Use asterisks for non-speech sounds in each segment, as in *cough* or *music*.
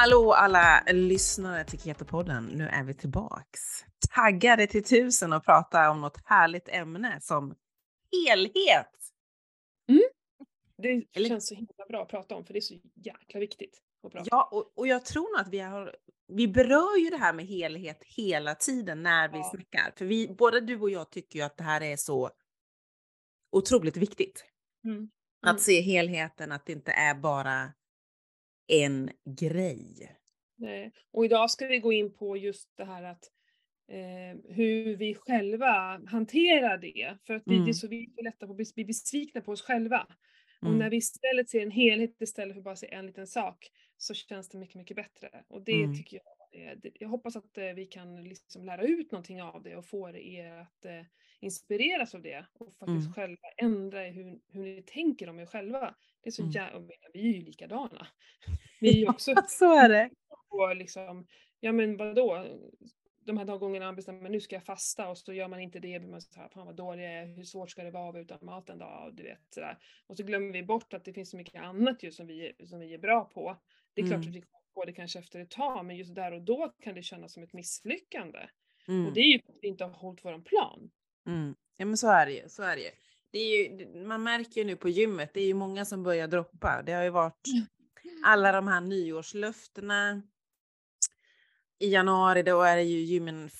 Hallå alla lyssnare till Keto-podden. Nu är vi tillbaks. Taggade till tusen och prata om något härligt ämne som helhet. Mm. Det Eller... känns så himla bra att prata om för det är så jäkla viktigt. Att prata. Ja, och, och jag tror nog att vi har vi berör ju det här med helhet hela tiden när vi ja. snackar. För vi, både du och jag tycker ju att det här är så otroligt viktigt. Mm. Mm. Att se helheten, att det inte är bara en grej. Nej. Och idag ska vi gå in på just det här att eh, hur vi själva hanterar det. För att vi, mm. det är så vi är lätta på att bli besvikna på oss själva. Mm. Och när vi istället ser en helhet istället för bara se en liten sak så känns det mycket, mycket bättre. Och det mm. tycker jag är, jag hoppas att eh, vi kan liksom lära ut någonting av det och få er att eh, inspireras av det och faktiskt mm. själva ändra hur, hur ni tänker om er själva. Det är så mm. jävla, vi är ju likadana. *laughs* Vi är ju också så är det. *laughs* Och liksom, ja men vadå, de här gångerna man bestämmer nu ska jag fasta och så gör man inte det, blir man så här, fan vad dålig jag är, hur svårt ska det vara att vara utan mat en dag? Och, du vet, sådär. och så glömmer vi bort att det finns så mycket annat ju som vi, som vi är bra på. Det är mm. klart att vi kommer på det kanske efter ett tag, men just där och då kan det kännas som ett misslyckande. Mm. Och det är ju att vi inte har hållit våran plan. Mm. Ja men så är det ju, så är det ju. Det är ju, man märker ju nu på gymmet, det är ju många som börjar droppa. Det har ju varit alla de här nyårslöftena. I januari då är ju gymmen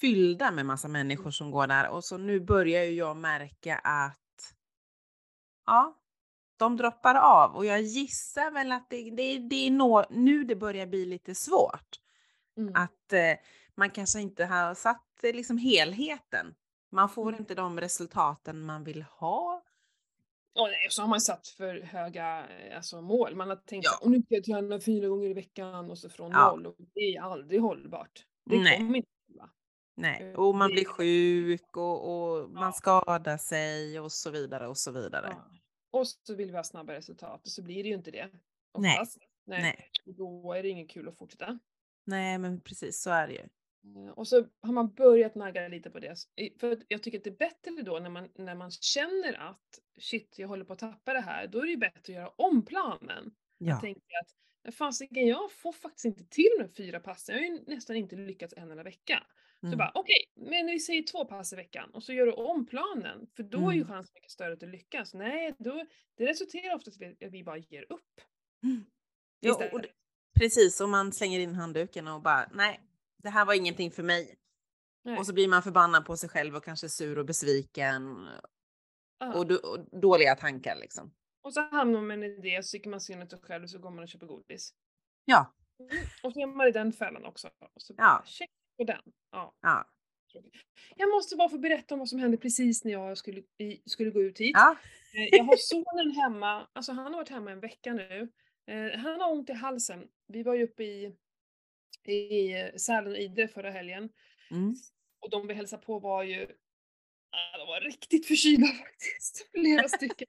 fyllda med massa människor som går där och så nu börjar ju jag märka att ja, de droppar av och jag gissar väl att det, det, det är nå, nu det börjar bli lite svårt. Mm. Att eh, man kanske inte har satt liksom helheten. Man får mm. inte de resultaten man vill ha. Och nej, så har man satt för höga eh, alltså, mål. Man har tänkt ja. att nu ska jag träna fyra gånger i veckan och så från ja. noll. Och det är aldrig hållbart. Det nej. kommer inte Nej, och man blir sjuk och, och man skadar sig och så vidare och så vidare. Ja. Och så vill vi ha snabba resultat och så blir det ju inte det. Oftast. Nej. Nej. Då är det inget kul att fortsätta. Nej, men precis så är det ju. Eh, och så har man börjat nagga lite på det. För jag tycker att det är bättre då när man, när man känner att shit, jag håller på att tappa det här. Då är det ju bättre att göra om planen. Ja. Jag tänker att fasiken, jag får faktiskt inte till de fyra passen. Jag har ju nästan inte lyckats en enda vecka. Mm. Så bara okej, okay, men vi säger två pass i veckan och så gör du om planen för då är ju mm. chansen mycket större att du lyckas. Nej, då, det resulterar oftast i att vi bara ger upp. Mm. Ja, och det, precis, och man slänger in handduken och bara nej, det här var ingenting för mig. Nej. Och så blir man förbannad på sig själv och kanske sur och besviken. Och, och, dåliga tankar liksom. Och så hamnar man i det, så tycker man synd sig själv och så går man och köper godis. Ja. Mm. Och så är man i den fällan också. Och så ja. check på den. Ja. ja. Jag måste bara få berätta om vad som hände precis när jag skulle, skulle gå ut hit. Ja. Eh, jag har sonen hemma, alltså han har varit hemma en vecka nu. Eh, han har ont i halsen. Vi var ju uppe i, i Sälen och Idre förra helgen. Mm. Och de vi hälsade på var ju, de var riktigt förkylda *laughs* faktiskt. Flera stycken.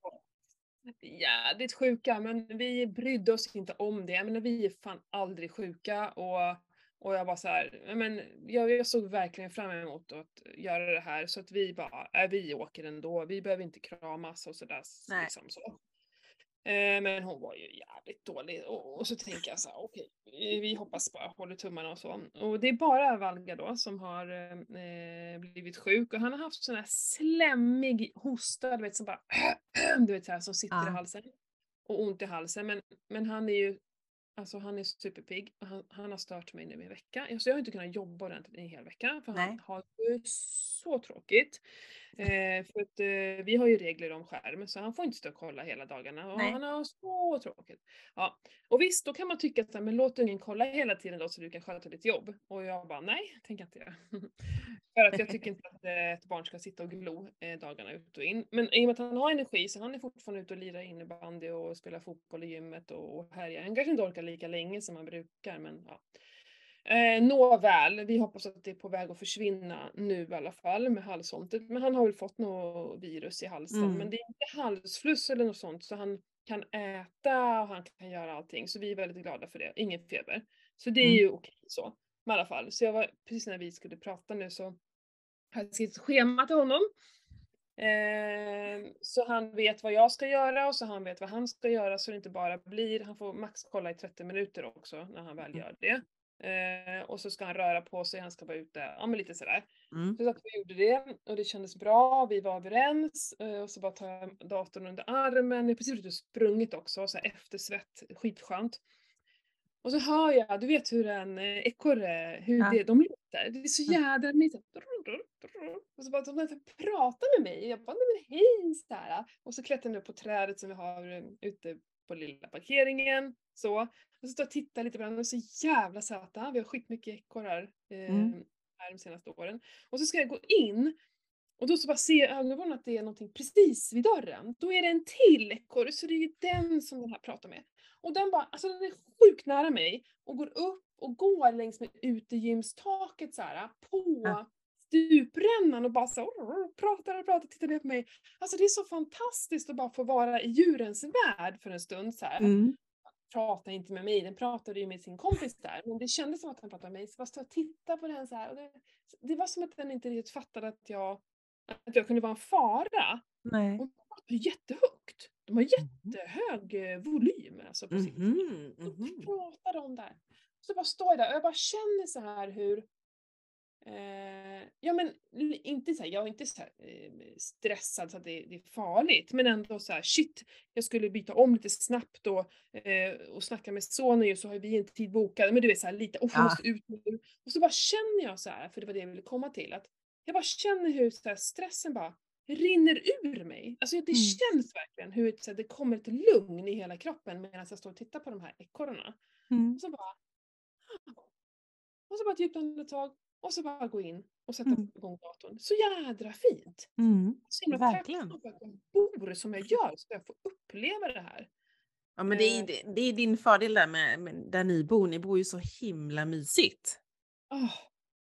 Jädrigt sjuka, men vi brydde oss inte om det. Men vi är fan aldrig sjuka och och jag var så här, men jag, jag såg verkligen fram emot att göra det här så att vi bara, äh, vi åker ändå, vi behöver inte kramas och sådär. Liksom så. Eh, men hon var ju jävligt dålig och, så tänker jag så här, okej, okay, vi hoppas bara, håller tummarna och så. Och det är bara Valga då som har eh, blivit sjuk och han har haft sån här slemmig hosta, du vet som bara, *clears throat* du vet så här, som sitter ja. i halsen. Och ont i halsen, men, men han är ju Alltså han är superpigg. Han, han har stört mig nu i en vecka. Så jag har inte kunnat jobba ordentligt i en hel vecka för Nej. han har så tråkigt. Eh, för att eh, vi har ju regler om skärm så han får inte stå och kolla hela dagarna och Nej. han har så tråkigt. Ja. Och visst, då kan man tycka att men låt ungen kolla hela tiden då så du kan sköta ditt jobb. Och jag bara nej, tänker inte göra. *laughs* för att jag tycker inte att eh, ett barn ska sitta och glo eh, dagarna ut och in. Men i och med att han har energi så han är fortfarande ute och lirar innebandy och spelar fotboll i gymmet och, och härjar. Han kanske inte orkar lika länge som han brukar men ja. Eh, Nåväl, vi hoppas att det är på väg att försvinna nu i alla fall med halsontet. Men han har väl fått något virus i halsen. Mm. Men det är inte halsfluss eller något sånt så han kan äta och han kan göra allting. Så vi är väldigt glada för det. Ingen feber. Så det är mm. ju okej så. Men i alla fall, så jag var precis när vi skulle prata nu så hade jag skrivit schema till honom. Eh, så han vet vad jag ska göra och så han vet vad han ska göra så det inte bara blir, han får max kolla i 30 minuter också när han väl mm. gör det. Eh, och så ska han röra på sig, han ska vara ute, ja men lite sådär. Mm. Så att vi gjorde det och det kändes bra, vi var överens eh, och så bara tar jag datorn under armen, jag har precis ute och sprungit också, så här eftersvett, skitskönt. Och så hör jag, du vet hur en eh, ekorre, hur ja. det, de låter. Det är så jädra mysigt. Och så bara de pratar med mig. Jag bara, nej men hej! Så här. Och så klättrar jag upp på trädet som vi har eh, ute på lilla parkeringen. Så. Och så står jag och tittar lite på den. De är så jävla söta. Vi har skitmycket ekorrar eh, mm. här de senaste åren. Och så ska jag gå in och då så bara ser ögonvrån att det är någonting precis vid dörren. Då är det en till ekorre, så det är ju den som den här pratar med. Och den bara, alltså den är sjukt nära mig och går upp och går längs med utegymstaket så här på ja. stuprännan och bara så pratar och pratar, tittar ner på mig. Alltså det är så fantastiskt att bara få vara i djurens värld för en stund så här. Mm. Pratar inte med mig, den pratade ju med sin kompis där, men det kändes som att den pratade med mig. Så jag stod och tittade på den så här och det, det var som att den inte riktigt fattade att jag, att jag kunde vara en fara. Nej. Och jättehögt. De har mm-hmm. jättehög eh, volym alltså på sitt. Mm -hmm. Mm -hmm. pratar de där. Så bara står jag där och jag bara känner så här hur eh, Ja men inte så här, jag är inte så här, eh, stressad så att det, det, är farligt men ändå så här shit, jag skulle byta om lite snabbt och, eh, och snacka med sonen ju så har vi en tid bokad. Men du vet så här, lite, oh, jag måste ut nu. Och så bara känner jag så här, för det var det jag ville komma till, att jag bara känner hur så stressen bara rinner ur mig. Alltså det mm. känns verkligen hur så det kommer ett lugn i hela kroppen medan jag står och tittar på de här ekorrarna. Mm. Och så bara... Och så bara ett djupt andetag och så bara gå in och sätta mm. igång datorn. Så jädra fint! Mm. Så himla Verkligen. att jag bor som jag gör så jag får uppleva det här. Ja men det är, eh. det är din fördel där med, med där ni bor. Ni bor ju så himla mysigt. Oh,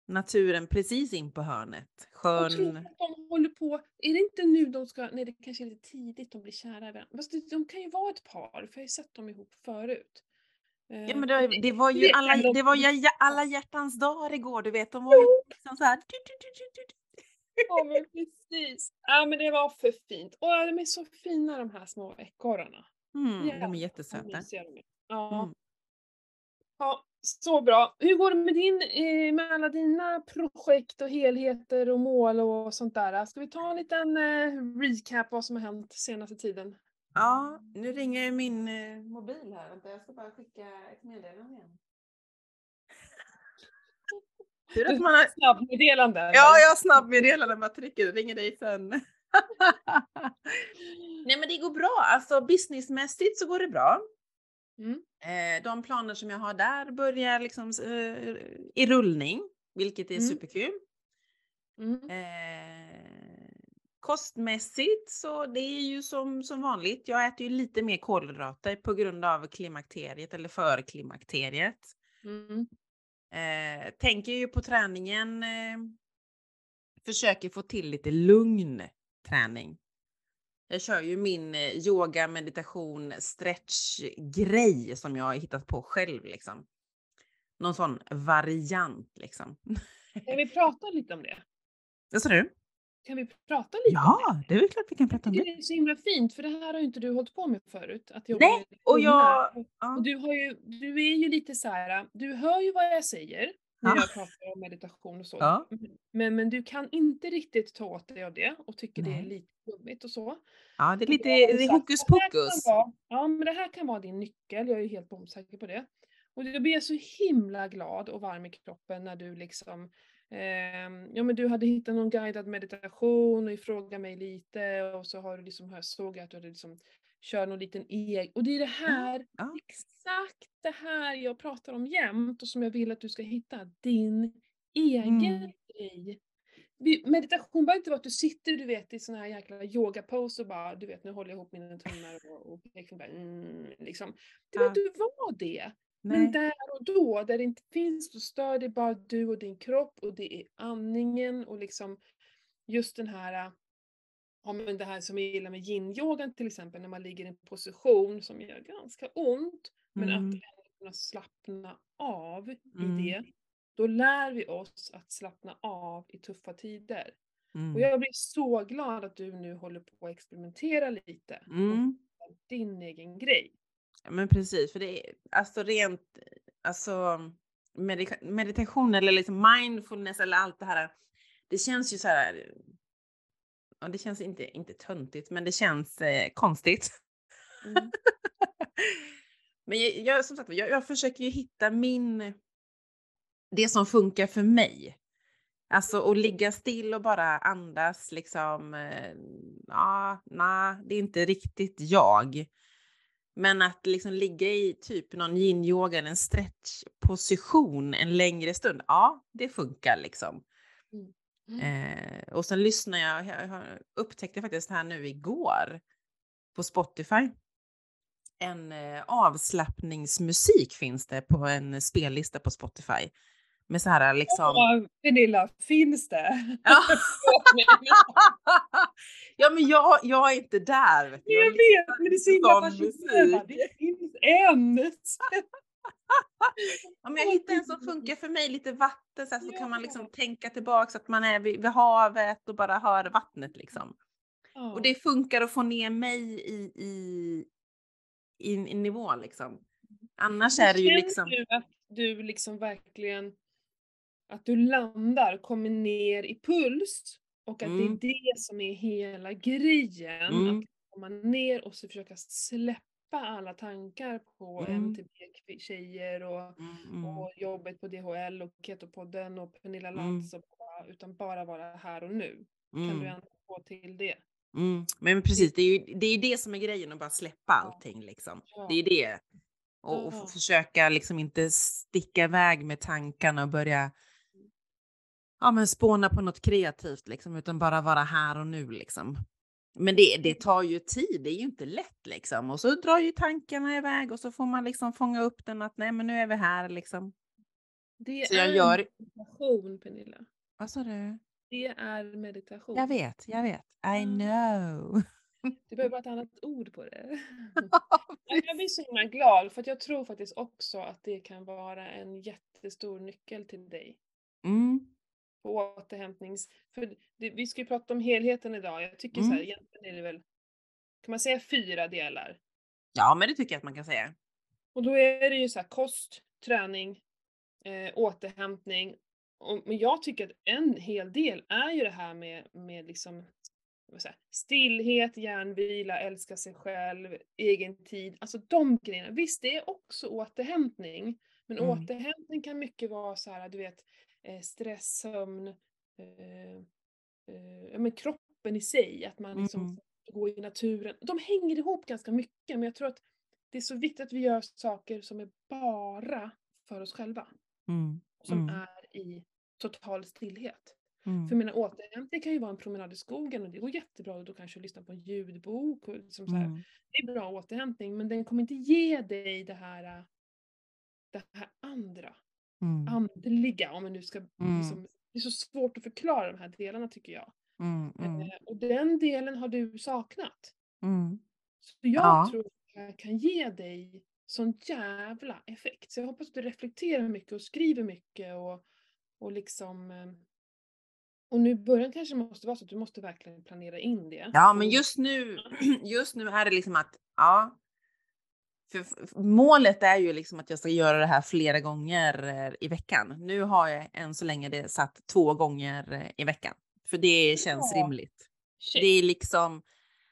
naturen precis in på hörnet. Sjön. att de håller på, är det inte nu de ska, nej det kanske är lite tidigt de blir kära i varandra. Fast de kan ju vara ett par, för jag har ju sett dem ihop förut. Ja men det, det var ju alla, det var ju alla hjärtans dagar igår, du vet. De var ju liksom så här. Ja men precis. Ja men det var för fint. Och de är så fina de här små ekorrarna. Mm, de är jättesöta. Ja. Mm. Ja, så bra. Hur går det med, din, eh, med alla dina projekt och helheter och mål och sånt där? Ska vi ta en liten eh, recap vad som har hänt senaste tiden? Ja, nu ringer min eh, mobil här. Vänta, jag ska bara skicka ett meddelande igen. *laughs* Tur att man har... Snabbmeddelande? Ja, jag har snabbmeddelande. Man trycker ringer dig sen. *laughs* Nej men det går bra. Alltså businessmässigt så går det bra. Mm. Eh, de planer som jag har där börjar liksom eh, i rullning, vilket är mm. superkul. Mm. Eh, kostmässigt så det är ju som, som vanligt. Jag äter ju lite mer kolhydrater på grund av klimakteriet eller för klimakteriet. Mm. Eh, tänker ju på träningen. Eh, försöker få till lite lugn träning. Jag kör ju min eh, yoga, meditation, stretch-grej som jag har hittat på själv liksom. Någon sån variant liksom. Kan vi prata lite om det? Vad sa du? Kan vi prata lite ja, det? Ja, är väl klart vi kan prata om det. Det är så himla fint, för det här har ju inte du hållit på med förut. Att jobba Nej, och jag... Ja. Och du, har ju, du är ju lite så här, du hör ju vad jag säger, när jag pratar om meditation och så. Ja. Men, men du kan inte riktigt ta åt dig av det och tycker Nej. det är lite flummigt och så. Ja, det är lite det är hokus pokus. ja, men det här kan vara din nyckel, jag är helt bombsäker på det. Och då blir jag så himla glad och varm i kroppen när du liksom Ja men du hade hittat någon guidad meditation och frågade mig lite och så har du liksom, jag såg att du hade liksom kör någon liten egen. Och det är det här, ja. exakt det här jag pratar om jämt och som jag vill att du ska hitta. Din egen mm. grej. Meditation behöver inte vara att du sitter du vet i sån här jäkla yogapose och bara du vet nu håller jag ihop mina tummar och, och liksom bara mm, liksom. Det ja. inte vara det. Nej. Men där och då, där det inte finns, då stör det bara du och din kropp och det är andningen och liksom just den här ja, men det här som jag gillar med yin-yogan till exempel, när man ligger i en position som gör ganska ont, men mm. att kunna slappna av mm. i det. Då lär vi oss att slappna av i tuffa tider. Mm. Och jag blir så glad att du nu håller på att experimentera lite. Mm. din egen grej. Men precis, för det är alltså rent, alltså medita meditation eller liksom mindfulness eller allt det här. Det känns ju så här. Ja, det känns inte, inte töntigt, men det känns eh, konstigt. Mm. *laughs* men jag, jag, som sagt, jag, jag försöker ju hitta min, det som funkar för mig. Alltså att ligga still och bara andas liksom. Eh, ja, nej, det är inte riktigt jag. Men att liksom ligga i typ någon yin-yoga, en stretchposition en längre stund, ja, det funkar liksom. Mm. Mm. Eh, och sen lyssnar jag, jag upptäckte faktiskt här nu igår på Spotify. En eh, avslappningsmusik finns det på en spellista på Spotify. Med så här liksom... Ja, Pernilla, finns det? *laughs* *laughs* ja, men jag, jag är inte där. Vet jag, jag vet, men det är så himla fascinerande. Det finns en! *laughs* Om jag hittar en som funkar för mig, lite vatten, så, här, så ja. kan man liksom tänka tillbaka så att man är vid, vid havet och bara hör vattnet liksom. Ja. Och det funkar att få ner mig i, i, i, i nivå liksom. Annars är det ju liksom... Du att du liksom verkligen att du landar, kommer ner i puls och att mm. det är mm. det som är hela grejen. Mm. Att komma ner och så försöka släppa alla tankar på mm. MTB-tjejer och, mm, mm. och jobbet på DHL och Ketopodden och Pernilla. Lantz och utan bara vara här och nu. Kan du ändå få till det? Men precis, det är ju det, är det som är grejen att bara släppa allting liksom. Ja. Det är det. Och, och försöka liksom inte sticka iväg med tankarna och börja ja, men spåna på något kreativt liksom, utan bara vara här och nu liksom. Men det, det tar ju tid, det är ju inte lätt liksom. Och så drar ju tankarna iväg och så får man liksom fånga upp den att nej men nu är vi här liksom. Det så är jag gör... meditation Pernilla. Vad sa du? Det är meditation. Jag vet, jag vet. I know. *laughs* Du behöver bara ett annat ord på det. *laughs* jag blir så himla glad för att jag tror faktiskt också att det kan vara en jättestor nyckel till dig. Mm på återhämtnings... För det, vi ska ju prata om helheten idag. Jag tycker mm. så här, egentligen är det väl, kan man säga fyra delar? Ja, men det tycker jag att man kan säga. Och då är det ju så här kost, träning, eh, återhämtning. Och, men jag tycker att en hel del är ju det här med, med liksom stillhet, hjärnvila, älska sig själv, egen tid. Alltså de grejerna. Visst, det är också återhämtning. Men mm. återhämtning kan mycket vara så här, du vet, stress, sömn, eh, eh, men kroppen i sig, att man liksom mm. går i naturen. De hänger ihop ganska mycket men jag tror att det är så viktigt att vi gör saker som är bara för oss själva. Mm. Som mm. är i total stillhet. Mm. För mina återhämtning kan ju vara en promenad i skogen och det går jättebra och då kanske lyssna på en ljudbok. Och liksom så här. Mm. Det är bra återhämtning men den kommer inte ge dig det här, det här andra mm. andliga, om man nu ska mm. liksom, det är så svårt att förklara de här delarna tycker jag. Mm, mm. eh, och den delen har du saknat. Mm. Så jag ja. tror att det här kan ge dig sån jävla effekt. Så jag hoppas att du reflekterar mycket och skriver mycket och, och liksom eh, och nu i början kanske det måste vara så att du måste verkligen planera in det. Ja, men just nu, *clears throat* just nu är det liksom att ja, för målet är ju liksom att jag ska göra det här flera gånger eh, i veckan. Nu har jag än så länge det satt två gånger eh, i veckan, för det känns ja. rimligt. Shit. Det är liksom,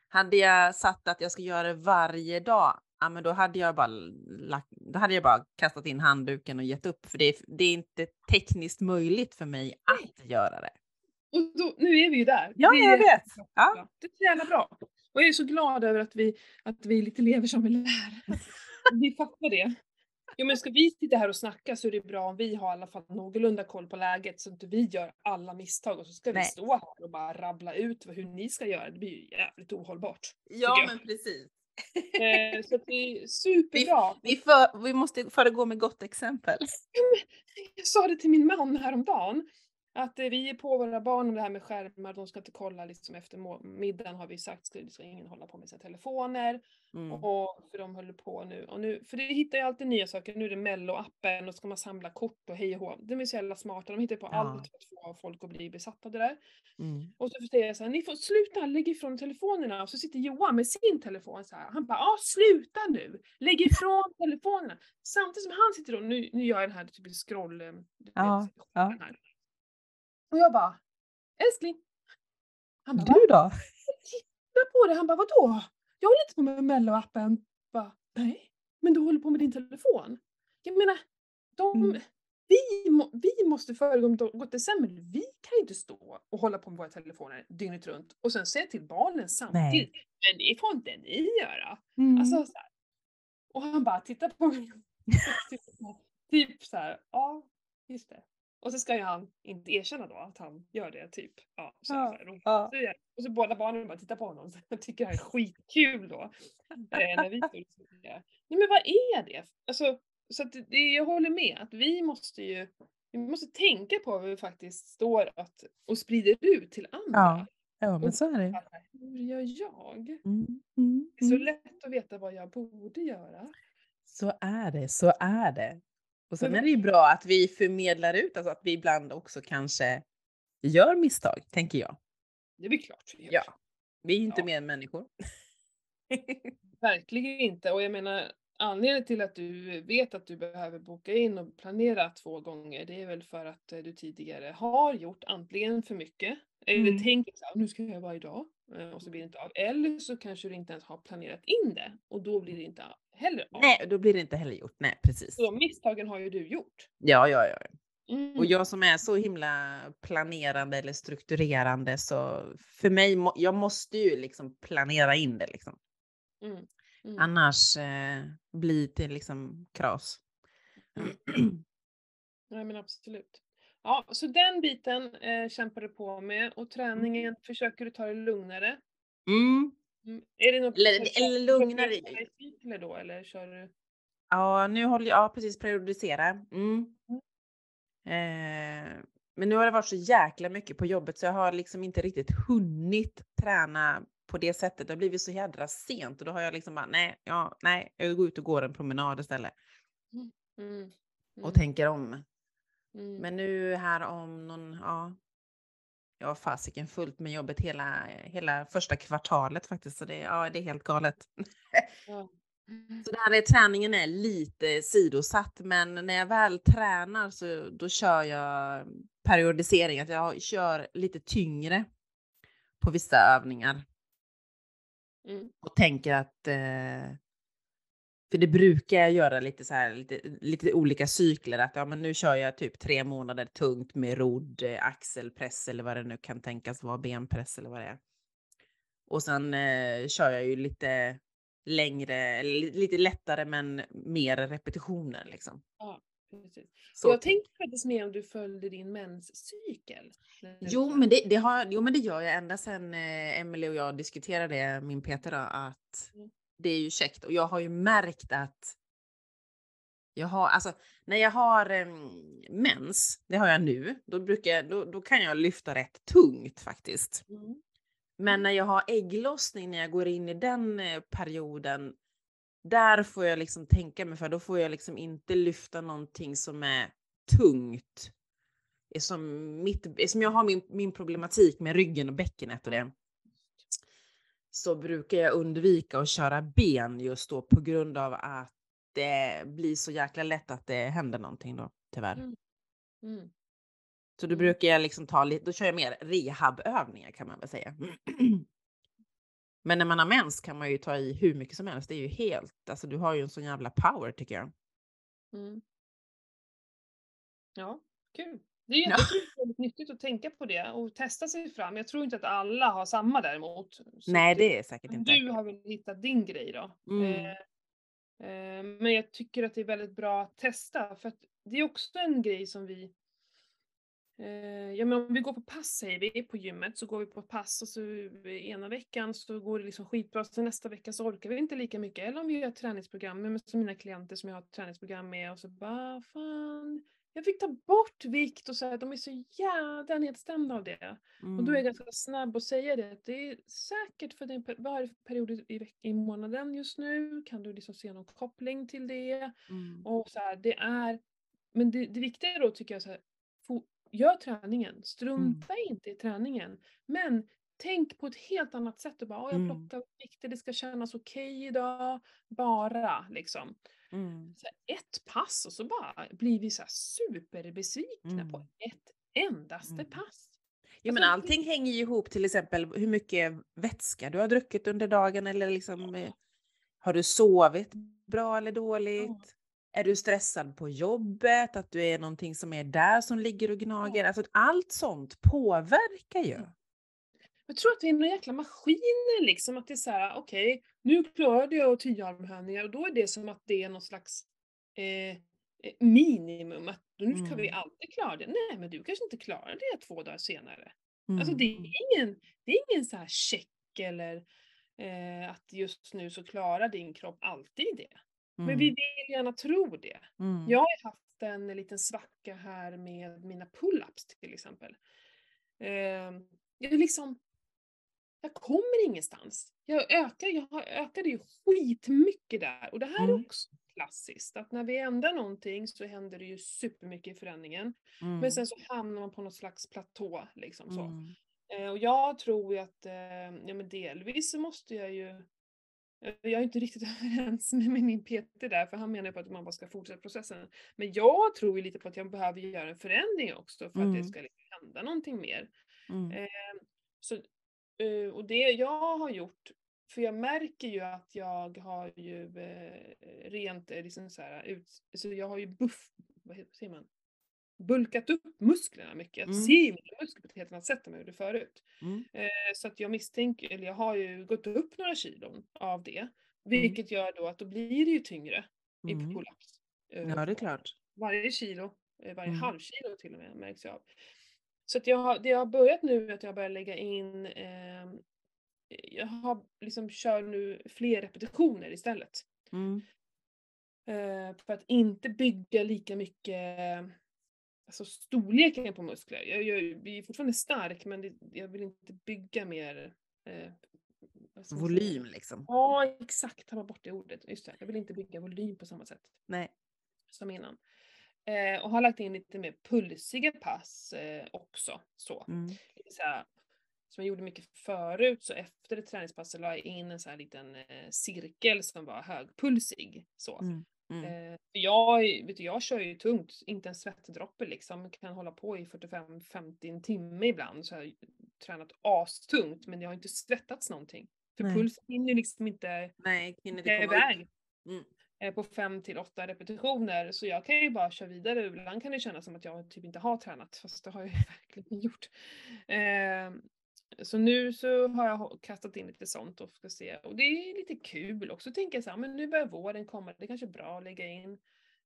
hade jag satt att jag ska göra det varje dag, ja men då hade jag bara, då hade jag bara kastat in handduken och gett upp, för det är, det är inte tekniskt möjligt för mig att göra det. Och då, nu är vi ju där. Ja, jag vet. Ja. Det är så jävla bra. Och jag är så glad över att vi, att vi lite lever som vi lär. *laughs* vi fattar det. Jo men ska vi sitta här och snacka så är det bra om vi har i alla fall någorlunda koll på läget så att vi gör alla misstag och så ska Nej. vi stå här och bara rabbla ut hur ni ska göra. Det blir ju jävligt ohållbart. Ja men precis. *laughs* Eh, så det är superbra. Vi, vi, för, vi måste föregå med gott exempel. Jag sa det till min man häromdagen. Att eh, vi är på våra barn om det här med skärmar, de ska inte kolla liksom efter middagen har vi sagt, ska, ska ingen hålla på med sina telefoner. Mm. Och, för de håller på nu. Och nu. För det hittar ju alltid nya saker, nu är det mello-appen och ska man samla kort och hej och hå. De är så jävla smarta, de hittar på ja. allt för att få folk att bli besatta av det där. Mm. Och så säger jag så här, ni får sluta lägg ifrån telefonerna. Och så sitter Johan med sin telefon så här. Han bara, ja sluta nu! Lägg ifrån telefonerna! Samtidigt som han sitter och, nu, nu gör jag den här typ scroll... Eh, ja. ja. Här. Och jag bara, älskling. Han bara, du då? Titta på det. Han bara, vadå? Jag håller inte på med Mello-appen. Nej, men du håller på med din telefon. Jag menar, de, mm. vi, må, vi måste föregå gott exempel. Vi kan ju inte stå och hålla på med våra telefoner dygnet runt och sen säga till barnen samtidigt. Nej. Men det får inte ni göra. Mm. Alltså, så här. Och han bara tittar på mig. *laughs* typ så här, ja, just det. Och så ska ju han inte erkänna då att han gör det, typ. Ja, så ja, så ja. Och så båda barnen bara tittar på honom och tycker det här är skitkul då. eh, när vi Nej men vad är det? Alltså, så att det, jag håller med att vi måste ju vi måste tänka på vad vi faktiskt står att, och sprider ut till andra. Ja, ja men så är det. Hur gör jag? Mm, mm, det är så mm. lätt att veta vad jag borde göra. Så är det, så är det. Och sen är det ju bra att vi förmedlar ut, alltså att vi ibland också kanske gör misstag, tänker jag. Det är väl klart vi gör. Ja. Vi är ju inte ja. mer än människor. *laughs* Verkligen inte. Och jag menar, anledningen till att du vet att du behöver boka in och planera två gånger, det är väl för att eh, du tidigare har gjort antingen för mycket, eller mm. tänker så här, nu ska jag göra varje dag, eh, och så blir det inte av. Eller så kanske du inte ens har planerat in det, och då blir det inte heller av. Nej, då blir det inte heller gjort. Nej, precis. Så de misstagen har ju du gjort. Ja, ja, ja. Mm. Och jag som är så himla planerande eller strukturerande så för mig, jag måste ju liksom planera in det liksom. Mm. Mm. Annars eh, blir det liksom kras. *clears throat* Nej men absolut. Ja, så den biten eh, kämpar du på med och träningen mm. försöker du ta det lugnare. Mm. Mm. Är det något eller, eller lugnare. Eller då eller kör du? Ja, nu håller jag, ja precis periodisera. Mm. mm. Eh, men nu har det varit så jäkla mycket på jobbet så jag har liksom inte riktigt hunnit träna på det sättet. Det har blivit så jädra sent och då har jag liksom bara nej, ja, nej, jag går ut och går en promenad istället. Mm. Mm. Och tänker om. Mm. Men nu här om någon, ja, jag har fasiken fullt med jobbet hela, hela första kvartalet faktiskt. Så det, ja, det är helt galet. Ja. Så där är träningen är lite sidosatt, men när jag väl tränar så då kör jag periodisering, att jag kör lite tyngre på vissa övningar. Mm. Och tänker att eh, för det brukar jag göra lite så här, lite, lite olika cykler. Att ja, men nu kör jag typ tre månader tungt med rodd, eh, axelpress eller vad det nu kan tänkas vara, benpress eller vad det är. Och sen eh, kör jag ju lite längre, lite lättare men mer repetitioner liksom. Ja, precis. Så. Jag tänkte faktiskt mer om du följde din menscykel. Jo men det, det, har, jo, men det gör jag ända sedan eh, Emelie och jag diskuterade min Peter, då, att mm det är ju käckt och jag har ju märkt att jag har, alltså när jag har eh, mens, det har jag nu, då, brukar jag, då, då kan jag lyfta rätt tungt faktiskt. Mm. Men när jag har ägglossning, när jag går in i den eh, perioden, där får jag liksom tänka mig för, då får jag liksom inte lyfta någonting som är tungt. Som, mitt, som jag har min, min problematik med ryggen och bäckenet och det så brukar jag undvika att köra ben just då på grund av att det blir så jäkla lätt att det händer någonting då, tyvärr. Mm. Mm. Så då mm. brukar jag liksom ta lite, då kör jag mer rehabövningar kan man väl säga. *clears throat* Men när man har mens kan man ju ta i hur mycket som helst. Det är ju helt, alltså du har ju en sån jävla power tycker jag. Mm. Ja, kul. Det är jättekul, nyttigt att tänka på det och testa sig fram. Jag tror inte att alla har samma däremot. Så Nej, det är säkert inte. Du har väl hittat din grej då. Mm. Eh, eh, men jag tycker att det är väldigt bra att testa för att det är också en grej som vi eh, Ja men om vi går på pass säger vi på gymmet så går vi på pass och så ena veckan så går det liksom skitbra så nästa vecka så orkar vi inte lika mycket. Eller om vi gör träningsprogram med som mina klienter som jag har träningsprogram med och så bara fan jag fick ta bort vikt och så här, de är så jävla nedstämda av det. Mm. Och då är jag mm. ganska snabb att säga det. Det är säkert för din, vad är det för period i, i månaden just nu? Kan du liksom se någon koppling till det? Mm. Och så här, det är, men det, det viktiga då tycker jag så här, få, gör träningen, strunta mm. inte i träningen. Men tänk på ett helt annat sätt och bara, jag mm. plockar vikter, det ska kännas okej okay idag. Bara liksom. Mm. Så ett pass och så bara blir vi så superbesvikna mm. på ett endaste mm. pass. Ja men allting hänger ju ihop till exempel hur mycket vätska du har druckit under dagen eller liksom. Eh, har du sovit bra eller dåligt? Ja. Är du stressad på jobbet? Att du är någonting som är där som ligger och gnager? Alltså allt sånt påverkar ju. Jag tror att vi är några jäkla maskiner liksom. Att det är så här, okej, okay, nu klarade jag tio armhävningar och då är det som att det är någon slags eh, eh minimum. Att nu ska mm. vi alltid klara det. Nej, men du kanske inte klarar det två dagar senare. Mm. Alltså det är mm. ingen, det är ingen så här check eller eh, att just nu så klarar din kropp alltid det. Mm. Men vi mm. vill gärna tro det. Mm. Jag har haft en liten svacka här med mina pull-ups till exempel. Eh, jag liksom jag kommer ingenstans. Jag, ökar, jag ökade ju skitmycket där. Och det här mm. är också klassiskt, att när vi ändrar någonting så händer det ju supermycket i förändringen. Mm. Men sen så hamnar man på något slags platå. Liksom så. Mm. Eh, och jag tror ju att, eh, ja men delvis så måste jag ju jag är inte riktigt *laughs* överens med min PT där, för han menar på att man bara ska fortsätta processen. Men jag tror ju lite på att jag behöver göra en förändring också för att det mm. ska liksom hända någonting mer. Mm. Eh, så och det jag har gjort, för jag märker ju att jag har ju uh, rent eh, liksom så här, ut, så jag har ju buff, vad säger man? bulkat upp musklerna mycket. Jag mm. ser ju mina muskler på ett helt annat sätt än jag gjorde förut. Mm. Så att jag misstänker, eller jag har ju gått upp några kilon av det. Mm. Vilket mm. gör då att då blir det ju tyngre i mm. pull-ups. ja, det är klart. Varje kilo, varje mm. halvkilo till och med märks jag av. Så att jag har, det jag har börjat nu är att jag börjar lägga in, eh, jag har liksom kör nu fler repetitioner istället. Mm. Eh, för att inte bygga lika mycket alltså storleken på muskler. Jag, jag, jag är fortfarande stark men det, jag vill inte bygga mer eh, Volym liksom? Ja, exakt. Ta bort det ordet. Just det. Jag vill inte bygga volym på samma sätt. Nej. Som innan. Eh, och har lagt in lite mer pulsiga pass eh, också. Så. Mm. så här, som jag gjorde mycket förut, så efter ett träningspass så la jag in en sån här liten eh, cirkel som var högpulsig. Så. Mm. Mm. Eh, jag, vet du, jag kör ju tungt, inte en svettdroppe liksom. Kan hålla på i 45-50 timme ibland. Så jag har tränat astungt men jag har inte svettats någonting. För Nej. pulsen hinner liksom inte Nej, hinner inte komma iväg. Mm. Eh, på fem till åtta repetitioner. Så jag kan ju bara köra vidare. Ibland kan det kännas som att jag typ inte har tränat, fast det har jag ju *laughs* verkligen gjort. Eh, så nu så har jag kastat in lite sånt och ska se. Och det är lite kul också, tänker jag så här, men nu börjar våren komma, det är kanske är bra att lägga in.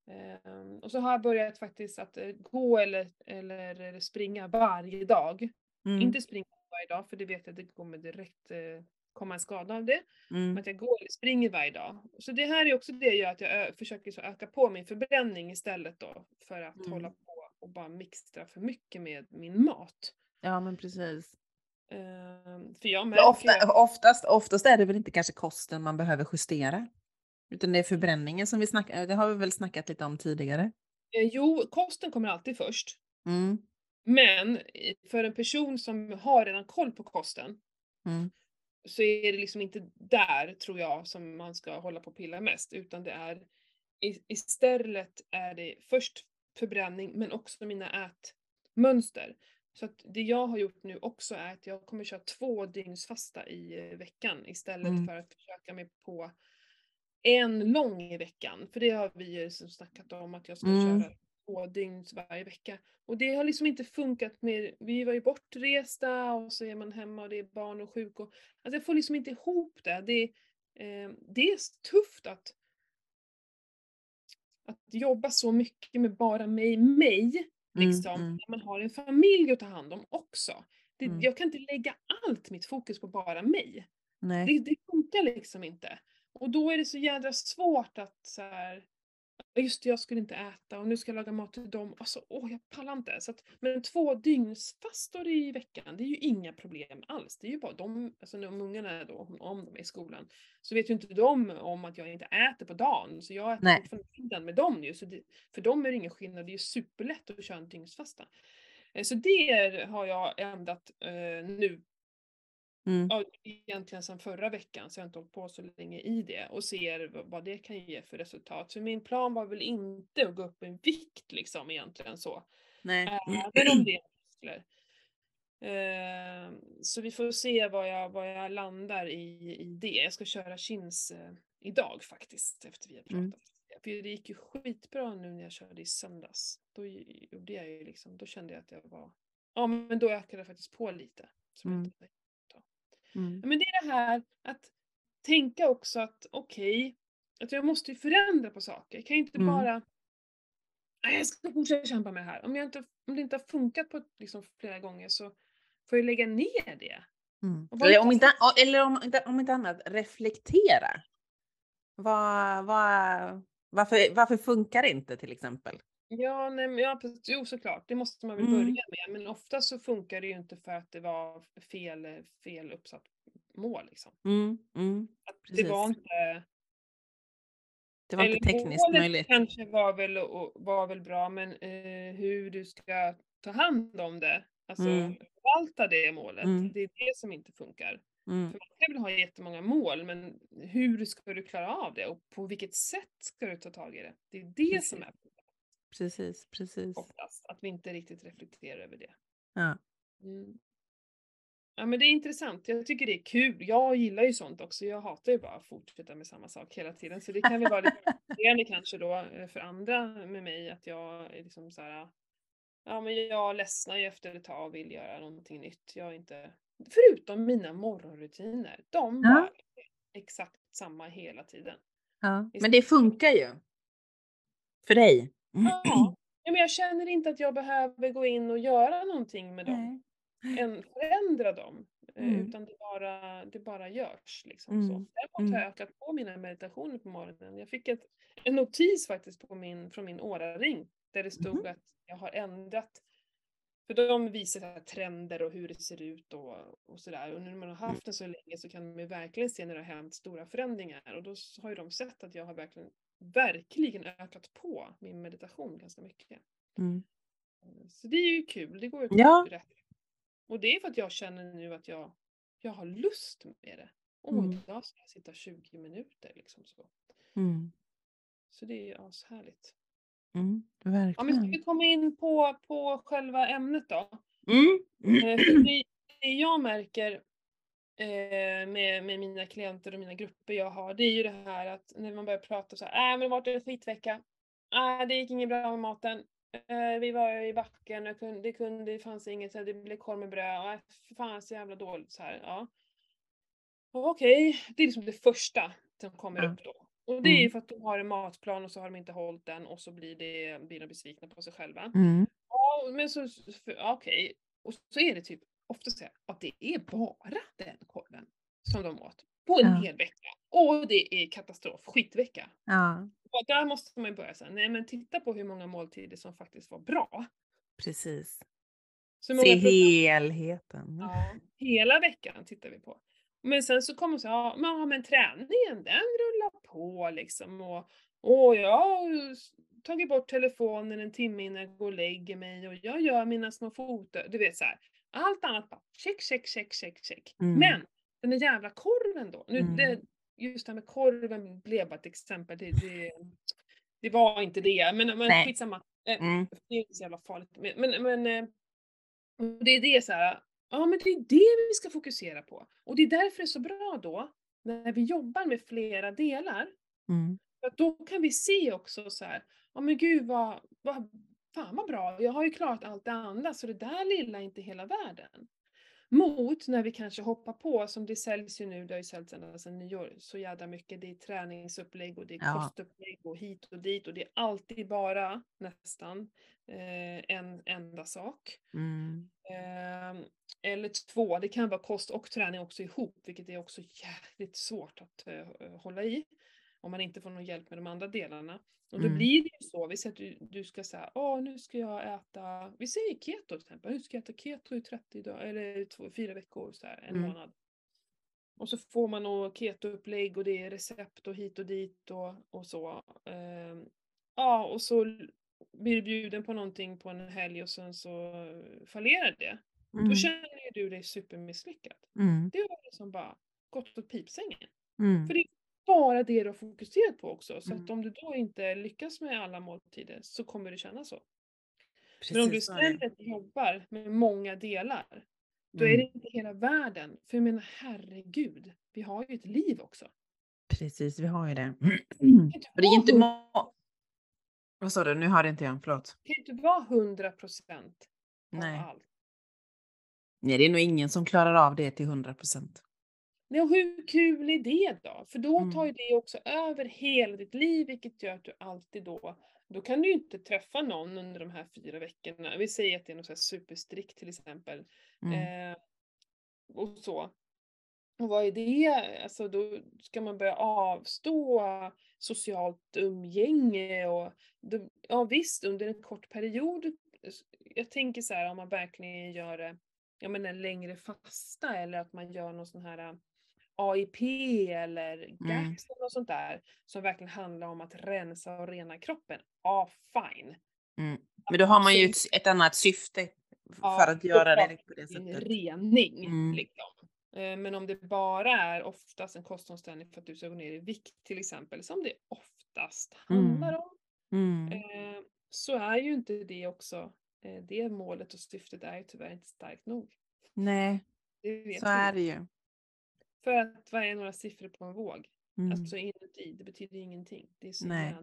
Eh, och så har jag börjat faktiskt att eh, gå eller, eller springa varje dag. Mm. Inte springa varje dag, för det vet jag att det kommer direkt eh, komma en skada av det. Mm. Att jag går eller springer varje dag. Så det här är också det jag gör, att jag försöker så öka på min förbränning istället då. För att mm. hålla på och bara mixtra för mycket med min mat. Ja men precis. Uh, för jag märker... Ofta, oftast, oftast är det väl inte kanske kosten man behöver justera? Utan det är förbränningen som vi snackar, det har vi väl snackat lite om tidigare? Eh, jo, kosten kommer alltid först. Mm. Men för en person som har redan koll på kosten mm så är det liksom inte där, tror jag, som man ska hålla på och pilla mest, utan det är istället är det först förbränning, men också mina ätmönster. Så att det jag har gjort nu också är att jag kommer köra två dygns fasta i veckan istället mm. för att försöka mig på en lång i veckan. För det har vi ju snackat om att jag ska mm. köra två dygn varje vecka. Och det har liksom inte funkat med, vi var ju bortresta och så är man hemma och det är barn och sjuk och, alltså jag får liksom inte ihop det. Det, eh, det är tufft att, att jobba så mycket med bara mig, mig, mm, liksom, mm, mm. när man har en familj att ta hand om också. Det, mm. Jag kan inte lägga allt mitt fokus på bara mig. Det, det funkar liksom inte. Och då är det så jädra svårt att så här, just det, jag skulle inte äta och nu ska jag laga mat till dem. Alltså, åh, jag pallar inte. Så att, men två dygnsfastor i veckan, det är ju inga problem alls. Det är ju bara de, alltså de ungarna då, om de är i skolan, så vet ju inte de om att jag inte äter på dagen. Så jag äter fortfarande middagen med dem ju. Så det, för dem är det ingen skillnad, det är ju superlätt att köra en dygnsfasta. Eh, så det har jag ändrat eh, nu Mm. Ja, egentligen sedan förra veckan, så jag har inte hållit på så länge i det och ser vad det kan ge för resultat. Så min plan var väl inte att gå upp i vikt liksom egentligen så. Nej. Även om det muskler. Eh, så vi får se vad jag, vad jag landar i, i det. Jag ska köra chins eh, idag faktiskt, efter vi har mm. pratat. Mm. För det gick ju skitbra nu när jag körde i söndags. Då, gjorde jag ju liksom, då kände jag att jag var... Ja, men då ökade jag faktiskt på lite. Mm. Mm. Men det är det här att tänka också att okej, okay, att jag måste förändra på saker. Jag kan inte mm. bara Nej, jag ska fortsätta kämpa med det här. Om, jag inte, om det inte har funkat på liksom, flera gånger så får jag lägga ner det. Mm. Eller, om inte, eller om, om inte annat, reflektera. Vad, vad, varför, varför funkar det inte till exempel? Ja, nej, ja, jo såklart, det måste man väl mm. börja med. Men ofta så funkar det ju inte för att det var fel, fel uppsatt mål. Liksom. Mm, mm, det var inte... Det var inte tekniskt möjligt. kanske var väl, var väl bra, men eh, hur du ska ta hand om det, alltså mm. förvalta det målet, mm. det är det som inte funkar. Mm. För man kan väl ha jättemånga mål, men hur ska du klara av det och på vilket sätt ska du ta tag i det? Det är det Precis. som är Precis, precis. Oftast, att vi inte riktigt reflekterar över det. Ja. Mm. Ja men det är intressant, jag tycker det är kul. Jag gillar ju sånt också, jag hatar ju bara att fortsätta med samma sak hela tiden. Så det kan väl vara lite *laughs* kanske då eh, för andra med mig att jag är liksom så här, ja men jag ledsnar ju efter ett tag och vill göra någonting nytt. Jag är inte, förutom mina morgonrutiner, de ja. var exakt samma hela tiden. Ja, men det funkar ju. För dig. Ja. men jag känner inte att jag behöver gå in och göra någonting med dem. Än förändra dem. Eh, mm. Utan det bara, det bara görs. Liksom, mm. så. Däremot har jag mm. ökat på mina meditationer på morgonen. Jag fick ett, en notis faktiskt på min, från min åraring där det stod mm. att jag har ändrat för de visar här trender och hur det ser ut och, och sådär. Och nu när man har haft den så länge så kan man ju verkligen se när det har hänt stora förändringar. Och då har ju de sett att jag har verkligen verkligen ökat på min meditation ganska mycket. Mm. Så det är ju kul, det går ju ja. rätt. Och det är för att jag känner nu att jag, jag har lust med det. Åh, mm. idag ska jag sitta 20 minuter liksom så. Mm. Så det är ju ashärligt. Mm, verkligen. Ja, men ska vi komma in på, på själva ämnet då? Mm. Eh, för det, det jag märker eh, med, med mina klienter och mina grupper jag har, det är ju det här att när man börjar prata så här, äh, men det var en skitvecka. Äh, det gick inget bra med maten. Äh, vi var i backen, och kunde, det, kunde, det fanns inget, så det blev korv med bröd. Äh, fan så jävla dåligt så här. Ja. Okej, okay. det är liksom det första som kommer mm. upp då. Och det är ju mm. för att de har en matplan och så har de inte hållit den och så blir, det, blir de besvikna på sig själva. Mm. Ja, men så, okej. Okay. Och så är det typ ofta säga att det är bara den korven som de åt på en ja. hel vecka. Och det är katastrof, skitvecka. Ja. Och där måste man börja säga, nej men titta på hur många måltider som faktiskt var bra. Precis. Se helheten. Ja, hela veckan tittar vi på. Men sen så kommer säga, ja men, men träningen den rullar på liksom. Och, och jag har tagit bort telefonen en timme innan jag går och lägger mig och jag gör mina små foton. Du vet så här. Allt annat bara check, check, check, check, check. Mm. Men den där jävla korven då. Nu, mm. det, just det här med korven blev bara ett exempel. Det, det, det var inte det, men, men skitsamma. Eh, mm. Det är inte så jävla farligt. Men, men, men eh, det är det så här. Ja, men det är det vi ska fokusera på. Och det är därför det är så bra då, när vi jobbar med flera delar. Mm. För då kan vi se också så här, ja men gud vad, vad, fan vad bra, jag har ju klarat allt det andra så det där lilla är inte hela världen. Mot när vi kanske hoppar på, som det säljs ju nu, det har ju säljts ända sedan nyår, så jävla mycket. Det är träningsupplägg och det är ja. kostupplägg och hit och dit och det är alltid bara, nästan, eh, en enda sak. Mm. Eh, eller två, det kan vara kost och träning också ihop, vilket är också jävligt svårt att eh, hålla i. om man inte får någon hjälp med de andra delarna. Och då mm. blir det ju så, vi säger att du, du ska säga, åh nu ska jag äta, vi säger keto till exempel, nu ska jag äta keto i 30 dagar, eller två, fyra veckor, så här, en mm. månad. Och så får man något ketoupplägg och det är recept och hit och dit och, och så. Um, ja, och så blir du bjuden på någonting på en helg och sen så fallerar det. Mm. Då känner du dig supermisslyckad. Mm. Det har liksom bara gått åt pipsängen. Mm. För det är bara det du har fokuserat på också. Så att mm. om du då inte lyckas med alla måltider så kommer du känna så. Precis, Men om du istället jobbar med många delar, då är mm. det inte hela världen. För jag menar herregud, vi har ju ett liv också. Precis, vi har ju det. Och det är inte må- Vad sa du? Nu hörde inte jag. Förlåt. Det kan inte vara hundra procent av allt. Nej, det är nog ingen som klarar av det till hundra procent. Nej, och hur kul är det då? För då tar ju mm. det också över hela ditt liv, vilket gör att du alltid då, då kan du ju inte träffa någon under de här fyra veckorna. Vi säger att det är något så här superstrikt till exempel. Mm. Eh, och så. Och vad är det? Alltså då ska man börja avstå socialt umgänge och då, ja visst under en kort period. Jag tänker så här om man verkligen gör det ja, men en längre fasta eller att man gör någon sån här AIP eller GAPS mm. eller sånt där som verkligen handlar om att rensa och rena kroppen. Ja, fine. Mm. Men då har man ju ett, ett annat syfte ja, för att göra det på det sättet. Rening, mm. liksom. Eh, men om det bara är oftast en kostomställning för att du ska gå ner i vikt till exempel, som det oftast handlar mm. om, mm. Eh, så är ju inte det också Eh, det målet och syftet är ju tyvärr inte starkt nog. Nej, så är det ju. För att vad är några siffror på en våg? Mm. Alltså inuti, det betyder ingenting. Det är så Nej.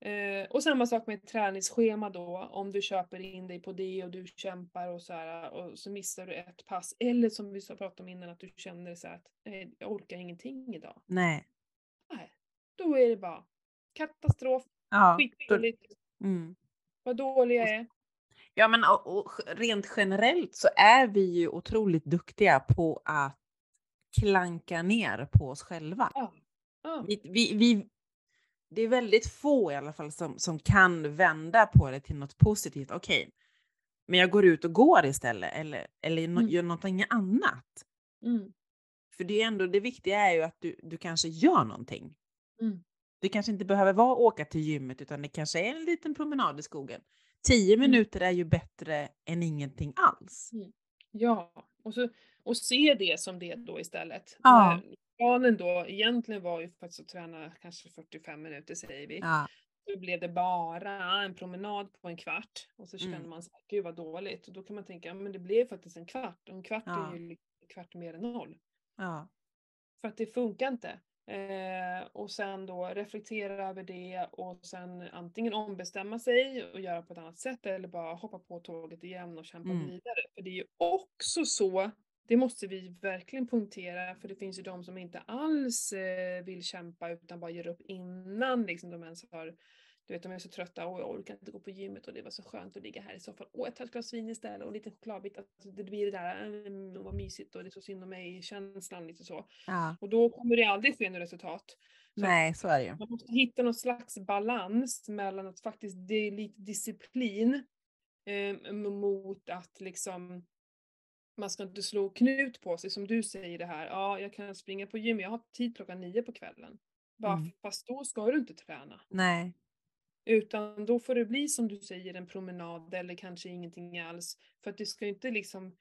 Eh, och samma sak med ett träningsschema då, om du köper in dig på det och du kämpar och så här, och så missar du ett pass. Eller som vi pratade om innan, att du känner så att eh, jag orkar ingenting idag. Nej. Nej. Då är det bara katastrof, ja, skitdåligt. Mm vad dåliga är. Ja, men och, och, rent generellt så är vi ju otroligt duktiga på att klanka ner på oss själva. Ja. Ja. Vi, vi, vi, det är väldigt få i alla fall som, som kan vända på det till något positivt. Okej, okay, men jag går ut och går istället eller, eller mm. gör någonting annat. Mm. För det är ändå det viktiga är ju att du, du kanske gör någonting. Mm. Det kanske inte behöver vara åka till gymmet utan det kanske är en liten promenad i skogen. Tio mm. minuter är ju bättre än ingenting alls. Mm. Ja, och, så, och se det som det då istället. Ja. Planen då egentligen var ju faktiskt att träna kanske 45 minuter säger vi. Ja. Då blev det bara en promenad på en kvart och så känner mm. man här, gud vad dåligt. Och då kan man tänka, men det blev faktiskt en kvart och en kvart ja. är ju en kvart mer än noll. Ja. För att det funkar inte. Eh, och sen då reflektera över det och sen antingen ombestämma sig och göra på ett annat sätt eller bara hoppa på tåget igen och kämpa mm. vidare. För det är ju också så, det måste vi verkligen punktera, för det finns ju de som inte alls eh, vill kämpa utan bara ger upp innan liksom, de ens har du vet, de är så trötta och jag orkar inte gå på gymmet och det var så skönt att ligga här i soffan. Åh, jag tar ett glas vin istället och en liten chokladbit. Alltså, det blir det där, mm, vad mysigt och det är så synd om mig-känslan lite så. Ja. Och då kommer det aldrig ske något resultat. Så Nej, så är det ju. Man måste hitta någon slags balans mellan att faktiskt, det är lite disciplin eh, mot att liksom man ska inte slå knut på sig som du säger det här. Ja, jag kan springa på gym, jag har tid klockan nio på kvällen. Bara, mm. Fast då ska du inte träna. Nej. Utan då får det bli som du säger en promenad eller kanske ingenting alls. För att du ska inte liksom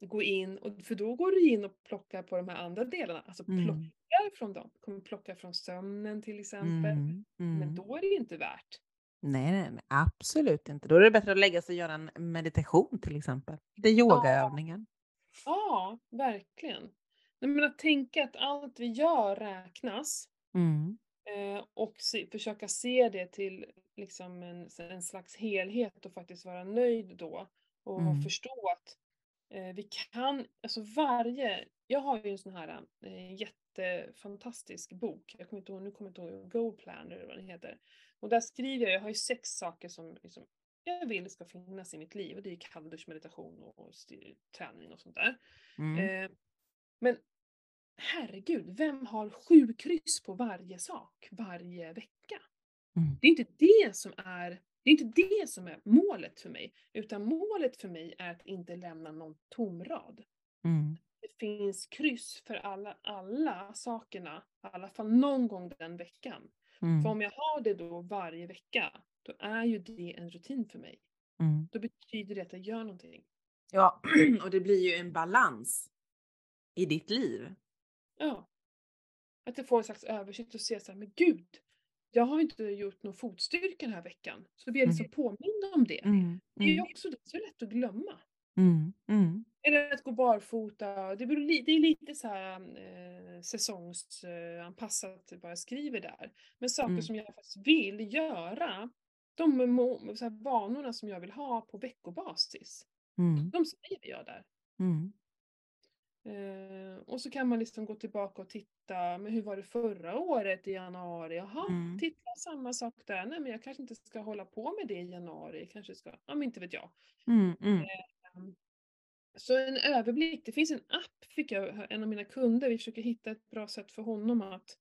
gå in, och, för då går du in och plockar på de här andra delarna. Alltså mm. plockar från dem. Kommer plocka från sömnen till exempel. Mm. Mm. Men då är det inte värt. Nej, nej, nej, absolut inte. Då är det bättre att lägga sig och göra en meditation till exempel. Det är yogaövningen. Ja, verkligen. Nej, men att tänka att allt vi gör räknas. Mm. Eh, och se, försöka se det till liksom en, en slags helhet och faktiskt vara nöjd då. Och mm. förstå att eh, vi kan, alltså varje, jag har ju en sån här eh, jättefantastisk bok, jag kommer inte ihåg, nu kommer jag inte ihåg, Goal Planner eller vad den heter. Och där skriver jag, jag har ju sex saker som liksom, jag vill ska finnas i mitt liv och det är kalldusch, meditation och, träning och sånt där. Mm. Eh, men herregud, vem har sju kryss på varje sak varje vecka? Mm. Det är inte det som är det är inte det som är målet för mig, utan målet för mig är att inte lämna någon tom rad. Mm. Det finns kryss för alla, alla sakerna, i alla fall någon gång den veckan. Mm. För om jag har det då varje vecka, då är ju det en rutin för mig. Mm. Då betyder det att jag gör någonting. Ja, *clears throat* och det blir ju en balans i ditt liv. Ja. Att jag får en slags översikt och ser så här, men gud, jag har inte gjort någon fotstyrka den här veckan. Så blir jag liksom Mm. påmind om det. Mm. Det är ju Mm. också det, så lätt att glömma. Mm. Mm. Eller att gå barfota. Det, beror, li- det är lite så här eh, säsongsanpassat vad jag skriver där. Men saker Mm. som jag faktiskt vill göra, de så här, vanorna som jag vill ha på veckobasis, Mm. de skriver jag där. Mm. Eh, och så kan man liksom gå tillbaka och titta, men hur var det förra året i januari? Jaha, Mm. titta samma sak där. Nej men jag kanske inte ska hålla på med det i januari. Kanske ska, ja men inte vet jag. Mm. Mm. Så en överblick, det finns en app fick jag, en av mina kunder, vi försöker hitta ett bra sätt för honom att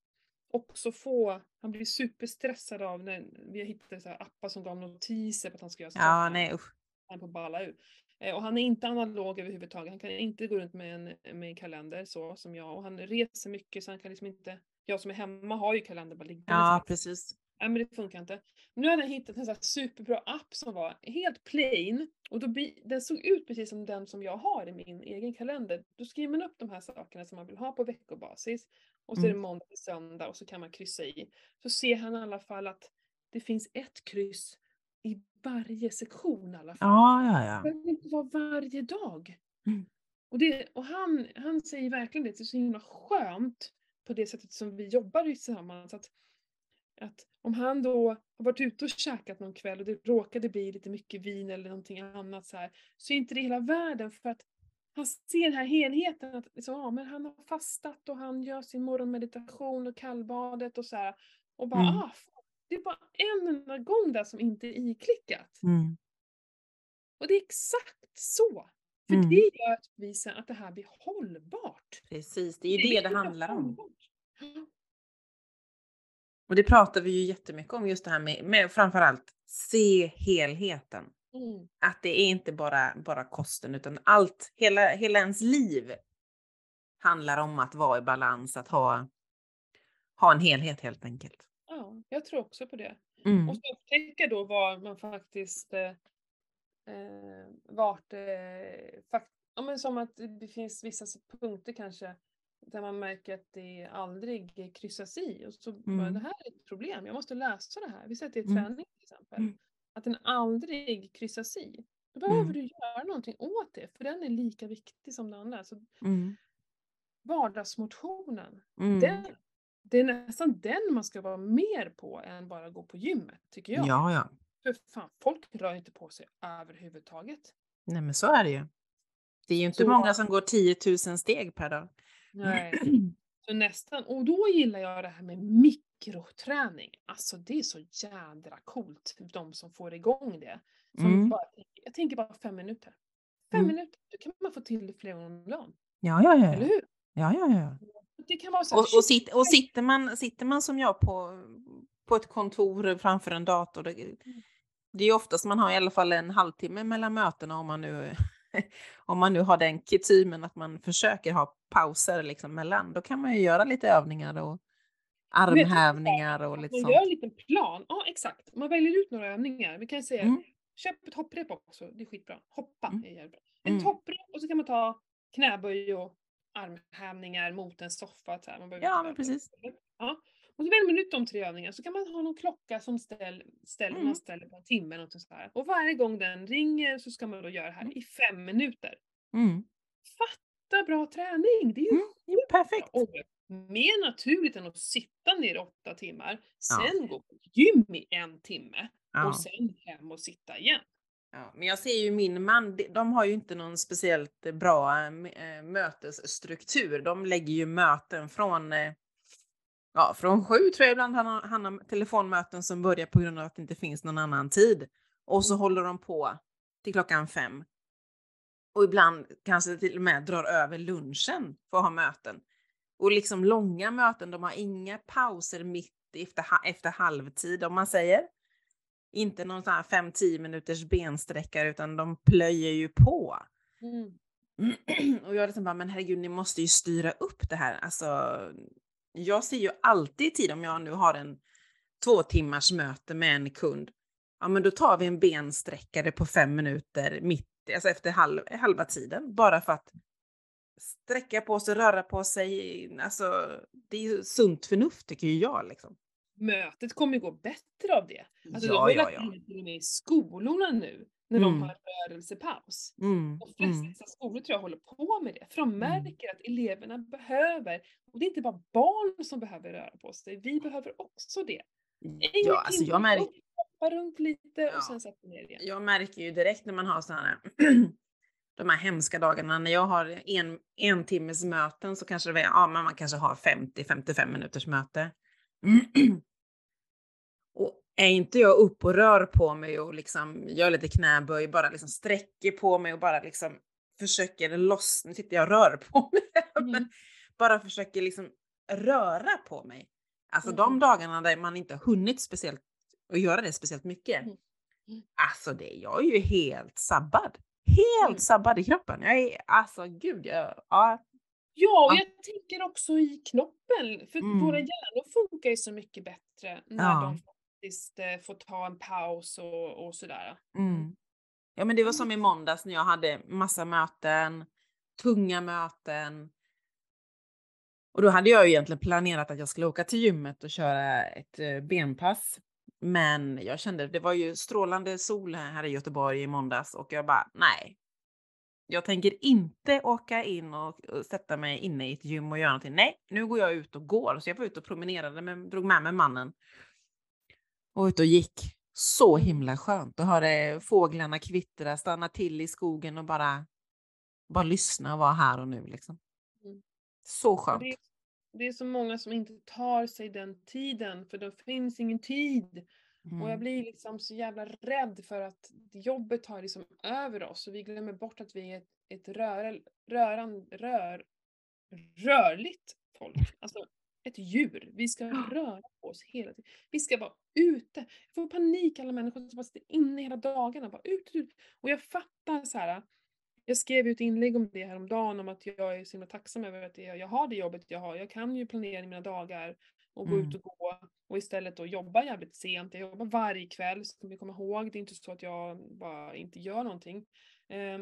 också få, han blir superstressad av när vi har hittat så appar som gav notiser på att han ska göra Ja, saker. nej usch. Han är på balla ur. Eh, Och han är inte analog överhuvudtaget, han kan inte gå runt med en, med en kalender så som jag och han reser mycket så han kan liksom inte, jag som är hemma har ju kalender bara liggande. Ja, precis. Nej men det funkar inte. Nu hade jag hittat en sån här superbra app som var helt plain och då bli, den såg ut precis som den som jag har i min egen kalender. Då skriver man upp de här sakerna som man vill ha på veckobasis och så är det Mm. måndag till söndag och så kan man kryssa i. Så ser han i alla fall att det finns ett kryss i varje sektion i alla fall. Ja, ja, Det ja. behöver inte vara varje dag. Mm. Och, det, och han, han säger verkligen det, det är så himla skönt på det sättet som vi jobbar tillsammans. Att, att om han då har varit ute och käkat någon kväll och det råkade bli lite mycket vin eller någonting annat så här, så är inte det hela världen för att han ser den här helheten att liksom, ja, men han har fastat och han gör sin morgonmeditation och kallbadet och så här. Och bara, Mm. ah, fan, det är bara en enda gång där som inte är iklickat. Mm. Och det är exakt så. För Mm. det gör att vi sen att det här blir hållbart. Precis, det är ju det det blir handlar om. Och det pratar vi ju jättemycket om, just det här med, med framförallt se helheten. Mm. Att det är inte bara, bara kosten utan allt, hela, hela ens liv handlar om att vara i balans, att ha, ha en helhet helt enkelt. ja, jag tror också på det. Mm. Och så upptäcka då var man faktiskt eh, eh, vart eh, fakt- ja, men som att det finns vissa punkter kanske där man märker att det aldrig kryssas i och så Mm. det här är ett problem, jag måste lösa det här. Vi det är Mm. träning till exempel. Att den aldrig kryssas i. Då behöver Mm. du göra någonting åt det för den är lika viktig som den andra. Så Mm. vardagsmotionen, Mm. den, det är nästan den man ska vara mer på än bara gå på gymmet tycker jag. Ja, ja. För fan, folk rör inte på sig överhuvudtaget. Nej, men så är det ju. Det är ju inte Så- många som går 10 000 steg per dag. Nej. Så nästan, och då gillar jag det här med mikroträning. Alltså det är så jädra coolt, de som får igång det. Mm. bara, jag tänker bara fem minuter. Fem Mm. minuter, då kan man få till det flera gånger om dagen. Ja, ja, ja. Eller hur? ja, ja, ja. Det kan vara så här, Och, och, sit, och sitter, man, sitter man som jag på, på ett kontor framför en dator, det, det är oftast man har i alla fall en halvtimme mellan mötena om man nu, *laughs* om man nu har den kutymen att man försöker ha pauser liksom mellan. Då kan man ju göra lite övningar och armhävningar och lite man sånt. gör en liten plan. Ja, exakt. Man väljer ut några övningar. Vi kan säga, Mm. köp ett hopprep också. Det är skitbra. Hoppa Mm. är jävligt bra. En Mm. topprep och så kan man ta knäböj och armhävningar mot en soffa. Så här. Man Ja, men precis. Ja. Och så väljer man ut de tre övningarna så kan man ha någon klocka som ställ, ställer, Mm. man ställer på en timme. eller Något så här. Och varje gång den ringer så ska man då göra det här Mm. i fem minuter. Mm. Fatta bra träning! Det är ju Mm. Perfekt. och mer naturligt än att sitta ner åtta timmar, Ja. sen gå på gym i en timme Ja. och sen hem och sitta igen. Ja, men jag ser ju min man, de- har ju inte någon speciellt bra äh, mötesstruktur. De lägger ju möten från, eh, ja, från sju tror jag ibland han har, han har telefonmöten som börjar på grund av att det inte finns någon annan tid. Och så håller de på till klockan fem. Och ibland kanske till och med drar över lunchen för att ha möten. Och liksom långa möten, de har inga pauser mitt efter, efter halvtid om man säger. Inte någon sån här 5-10 minuters bensträckare utan de plöjer ju på. Mm. *clears throat* Och jag liksom bara, men herregud, ni måste ju styra upp det här. Alltså, jag ser ju alltid tid om jag nu har en två timmars möte med en kund. Ja, men då tar vi en bensträckare på fem minuter mitt, alltså efter halv, halva tiden, bara för att sträcka på sig, röra på sig. Alltså, det är ju sunt förnuft tycker ju jag. Liksom. Mötet kommer ju gå bättre av det. Alltså, ja, de har ja, ja. till och med i skolorna nu när mm. de har rörelsepaus. Mm. De flesta mm. skolor tror jag håller på med det, för de mm. märker att eleverna behöver, och det är inte bara barn som behöver röra på sig, vi behöver också det. ja, alltså jag märker... Hoppa runt lite ja. och sen sätta ner igen. Jag märker ju direkt när man har sådana här *clears throat* de här hemska dagarna när jag har en, en timmes möten så kanske det är, ja, men man kanske har 50-55 minuters möte. *clears throat* Och är inte jag upp och rör på mig och liksom gör lite knäböj, bara liksom sträcker på mig och bara liksom försöker lossna, nu sitter jag och rör på mig, *laughs* mm. men bara försöker liksom röra på mig. Alltså mm. de dagarna där man inte har hunnit speciellt och göra det speciellt mycket. Mm. Alltså det, jag är ju helt sabbad. Helt mm. sabbad i kroppen. Jag är, alltså gud, jag, ja. Ja, och jag tänker också i knoppen, för mm. våra hjärnor funkar ju så mycket bättre när ja. de faktiskt eh, får ta en paus och, och sådär. Mm. Ja, men det var som i måndags när jag hade massa möten, tunga möten. Och då hade jag ju egentligen planerat att jag skulle åka till gymmet och köra ett eh, benpass. Men jag kände, det var ju strålande sol här i Göteborg i måndags och jag bara, nej. Jag tänker inte åka in och, sätta mig inne i ett gym och göra någonting. Nej, nu går jag ut och går. Så jag var ute och promenerade, men drog med mig mannen. Och ut och gick. Så himla skönt att höra fåglarna kvittra, stanna till i skogen och bara, bara lyssna och vara här och nu liksom. Mm. Så skönt det är så många som inte tar sig den tiden, för det finns ingen tid. Mm. Och jag mm. blir liksom så jävla rädd för att jobbet tar liksom över oss och vi glömmer bort att vi är ett, ett rör, röran, rör, rörligt folk. Alltså ett djur. Vi ska röra på oss hela tiden. Vi ska vara ute. Jag får panik alla människor som bara sitter inne hela dagarna. Bara ut, ut. Och jag fattar så här jag skrev ju ett inlägg om det häromdagen, om att jag är så himla tacksam över att jag, har det jobbet jag har. Jag kan ju planera mina dagar och gå mm. ut och gå och istället då jobba jävligt sent. Jag jobbar varje kväll, ska vi komma ihåg. Det är inte så att jag bara inte gör någonting. Eh,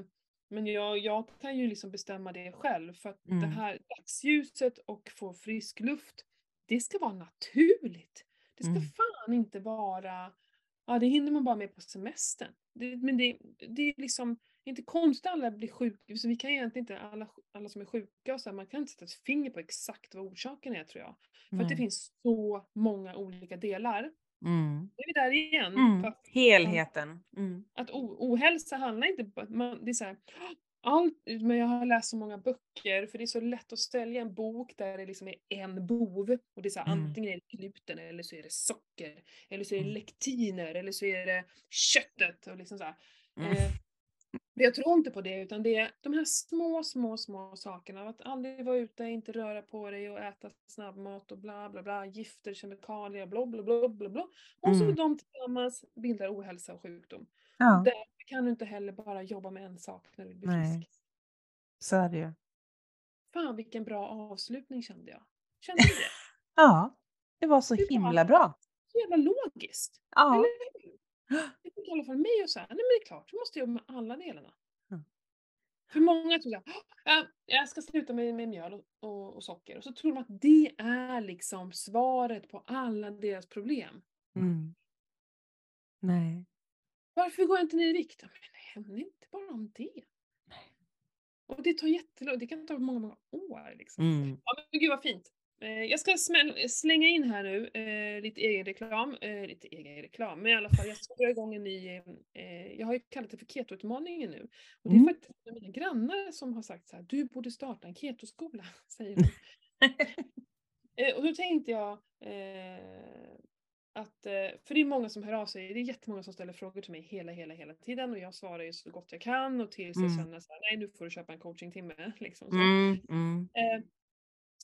men jag, jag kan ju liksom bestämma det själv för att mm. det här dagsljuset och få frisk luft, det ska vara naturligt. Det ska mm. fan inte vara, ja det hinner man bara med på semestern. Det, men det, det är liksom, inte konstigt att alla blir sjuka, så vi kan egentligen inte, alla, alla som är sjuka och så här, man kan inte sätta ett finger på exakt vad orsaken är tror jag. För mm. att det finns så många olika delar. Mm. Då är vi där igen. Mm. Att, Helheten. Mm. Att ohälsa handlar inte om, det är så här, allt, men jag har läst så många böcker, för det är så lätt att sälja en bok där det liksom är en bov. Och det är så här, mm. antingen är det gluten, eller så är det socker, eller så är det mm. lektiner, eller så är det köttet. Och liksom så mm. eh, jag tror inte på det, utan det är de här små, små, små sakerna. Att aldrig vara ute, inte röra på dig och äta snabbmat och bla bla bla, gifter, kemikalier, bla bla bla bla bla. Och så mm. de tillsammans bildar ohälsa och sjukdom. Ja. Därför kan du inte heller bara jobba med en sak när du blir Nej. frisk. Så är det ju. Fan vilken bra avslutning kände jag. Kände du det? *laughs* ja, det var så det himla bra. Så jävla logiskt. Ja. Eller? Det fick i alla fall mig att säga, nej men det är klart, du måste jobba med alla delarna. Mm. För många tror jag, jag ska sluta med, med mjöl och, och, och, socker. Och så tror de att det är liksom svaret på alla deras problem. Mm. Nej. Varför går jag inte ner i vikt? Men det händer inte bara om det. Nej. Och det tar jättelång det kan ta många, många år. Liksom. Mm. Ja, men gud vad fint. Eh, jag ska slänga in här nu eh, lite egen reklam, eh, lite egen reklam, men i alla fall jag ska dra igång en ny, eh, jag har ju kallat det för ketoutmaningen nu. Och det är mm. faktiskt mina grannar som har sagt så här, du borde starta en ketoskola, *laughs* säger de. *laughs* Eh, och då tänkte jag eh, att, för det är många som hör av sig, det är jättemånga som ställer frågor till mig hela, hela, hela tiden och jag svarar ju så gott jag kan och tills mm. jag känner så här, nej nu får du köpa en coachingtimme. *laughs* Liksom, så. Mm, mm.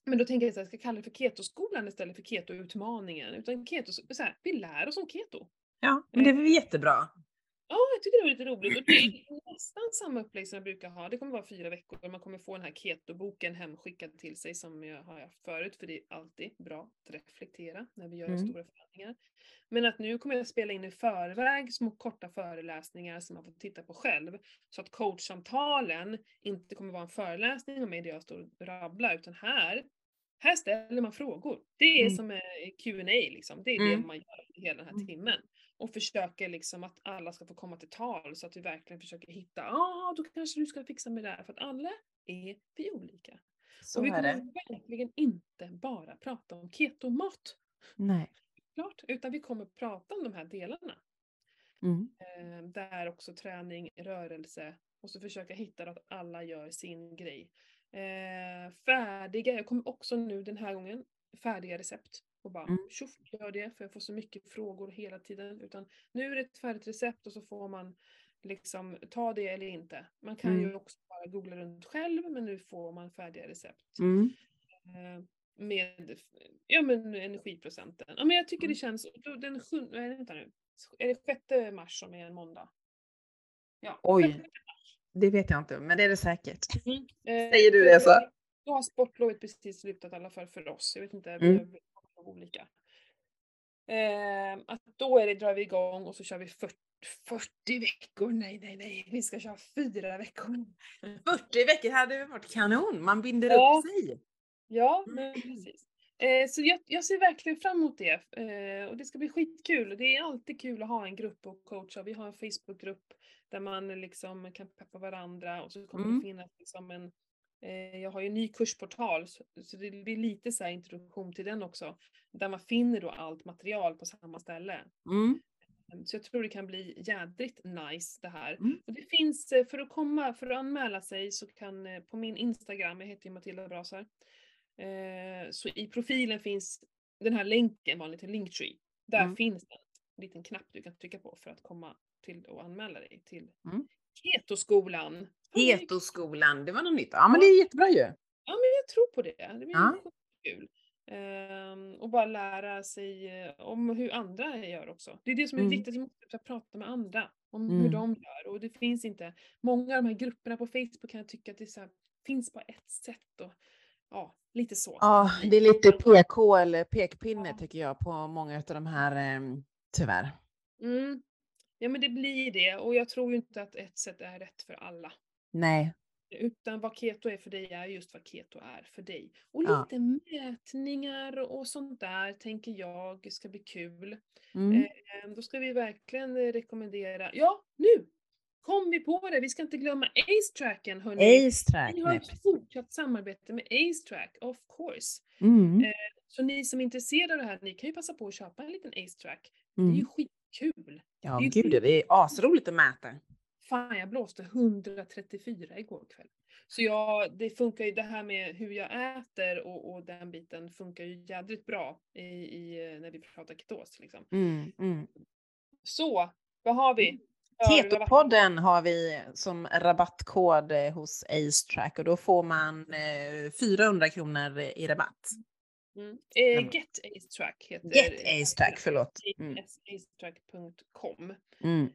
Men då tänker jag att jag ska kalla det för ketoskolan istället för ketoutmaningen. Utan keto, så här, vi lär oss om keto. Ja, men det är väl jättebra. Ja, jag tycker det var lite roligt. Och det är nästan samma upplägg som jag brukar ha. Det kommer vara fyra veckor. Man kommer få den här keto-boken hemskickad till sig som jag har haft förut. För det är alltid bra att reflektera när vi gör mm. stora förändringar. Men att nu kommer jag spela in i förväg små korta föreläsningar som man får titta på själv. Så att coachsamtalen inte kommer vara en föreläsning om mig där jag står och rabblar. Utan här här ställer man frågor. Det är mm. som Q&A liksom. Det är mm. det man gör hela den här mm. timmen och försöker liksom att alla ska få komma till tal så att vi verkligen försöker hitta, ja ah, då kanske du ska fixa med det här för att alla är vi olika. Så och vi kommer verkligen inte bara prata om ketomat. Nej. Klart, utan vi kommer prata om de här delarna. Mm. Eh, där också träning, rörelse och så försöka hitta att alla gör sin grej. Eh, färdiga, jag kommer också nu den här gången, färdiga recept och bara mm. tjoff, gör det för jag får så mycket frågor hela tiden. Utan nu är det ett färdigt recept och så får man liksom ta det eller inte. Man kan mm. ju också bara googla runt själv men nu får man färdiga recept. Mm. Eh, med ja, men energiprocenten. Ja, men jag tycker det mm. känns, den sjunde, vänta nu, är det sjätte mars som är en måndag? Ja, Oj, det vet jag inte, men det är det säkert. Mm. Eh, Säger du det så? Då har sportlovet precis slutat i alla fall för oss. Jag vet inte, mm olika. Eh, att då är det, drar vi igång och så kör vi 40, 40 veckor. Nej, nej, nej, vi ska köra fyra veckor. 40 veckor hade varit kanon, man binder ja. upp sig. Ja, men precis. Eh, så jag, jag, ser verkligen fram emot det. Eh, och det ska bli skitkul. Det är alltid kul att ha en grupp och coacha. Vi har en Facebookgrupp där man liksom kan peppa varandra och så kommer mm. det finnas liksom en jag har ju en ny kursportal så det blir lite så introduktion till den också. Där man finner då allt material på samma ställe. Mm. Ehm, så jag tror det kan bli jädrigt nice det här. Mm. Och det finns, eh, för att komma, för att anmäla sig så kan eh, på min Instagram, jag heter ju Matilda Brasar, så i profilen finns den här länken, vanligt Linktree. Där mm. finns en liten knapp du kan trycka på för att komma till och anmäla dig till mm. Ketoskolan. Ketoskolan, det var något nytt. Ja men det är jättebra ju. Ja men jag tror på det. Det blir ja. kul. Um, och bara lära sig eh, om hur andra gör också. Det är det som är mm. viktigt, vi måste prata med andra om mm. hur de gör. Och det finns inte, många av de här grupperna på Facebook kan jag tycka att det så här, finns bara ett sätt. Och, ja, lite så. Ja, det är lite PK eller pekpinne ja. tycker jag på många av de här, um, tyvärr. Mm. Ja men det blir det och jag tror ju inte att ett sätt är rätt för alla. Nej. Utan vad keto är för dig är just vad keto är för dig. Och lite ja. mätningar och sånt där tänker jag ska bli kul. Mm. Eh, då ska vi verkligen rekommendera, ja nu! Kom vi på det, vi ska inte glömma AceTracken hörni. AceTrack. Vi har ett fortsatt samarbete med AceTrack, of course. Mm. Eh, så ni som är intresserade av det här, ni kan ju passa på att köpa en liten AceTrack. Mm. Det är ju mm. skit kul. Ja, det gud, det är asroligt att mäta. Fan, jag blåste 134 igår kväll. Så jag, det funkar ju, det här med hur jag äter och, och den biten funkar ju jädrigt bra i, i, när vi pratar ketos. Liksom. Mm, mm. Så, vad har vi? Ketopodden har vi som rabattkod hos AceTrack och då får man 400 eh, kronor i rabatt. Mm. Eh, Get Ace Track heter Get Ace Track, förlåt. Mm. Acetrack.com. Mm.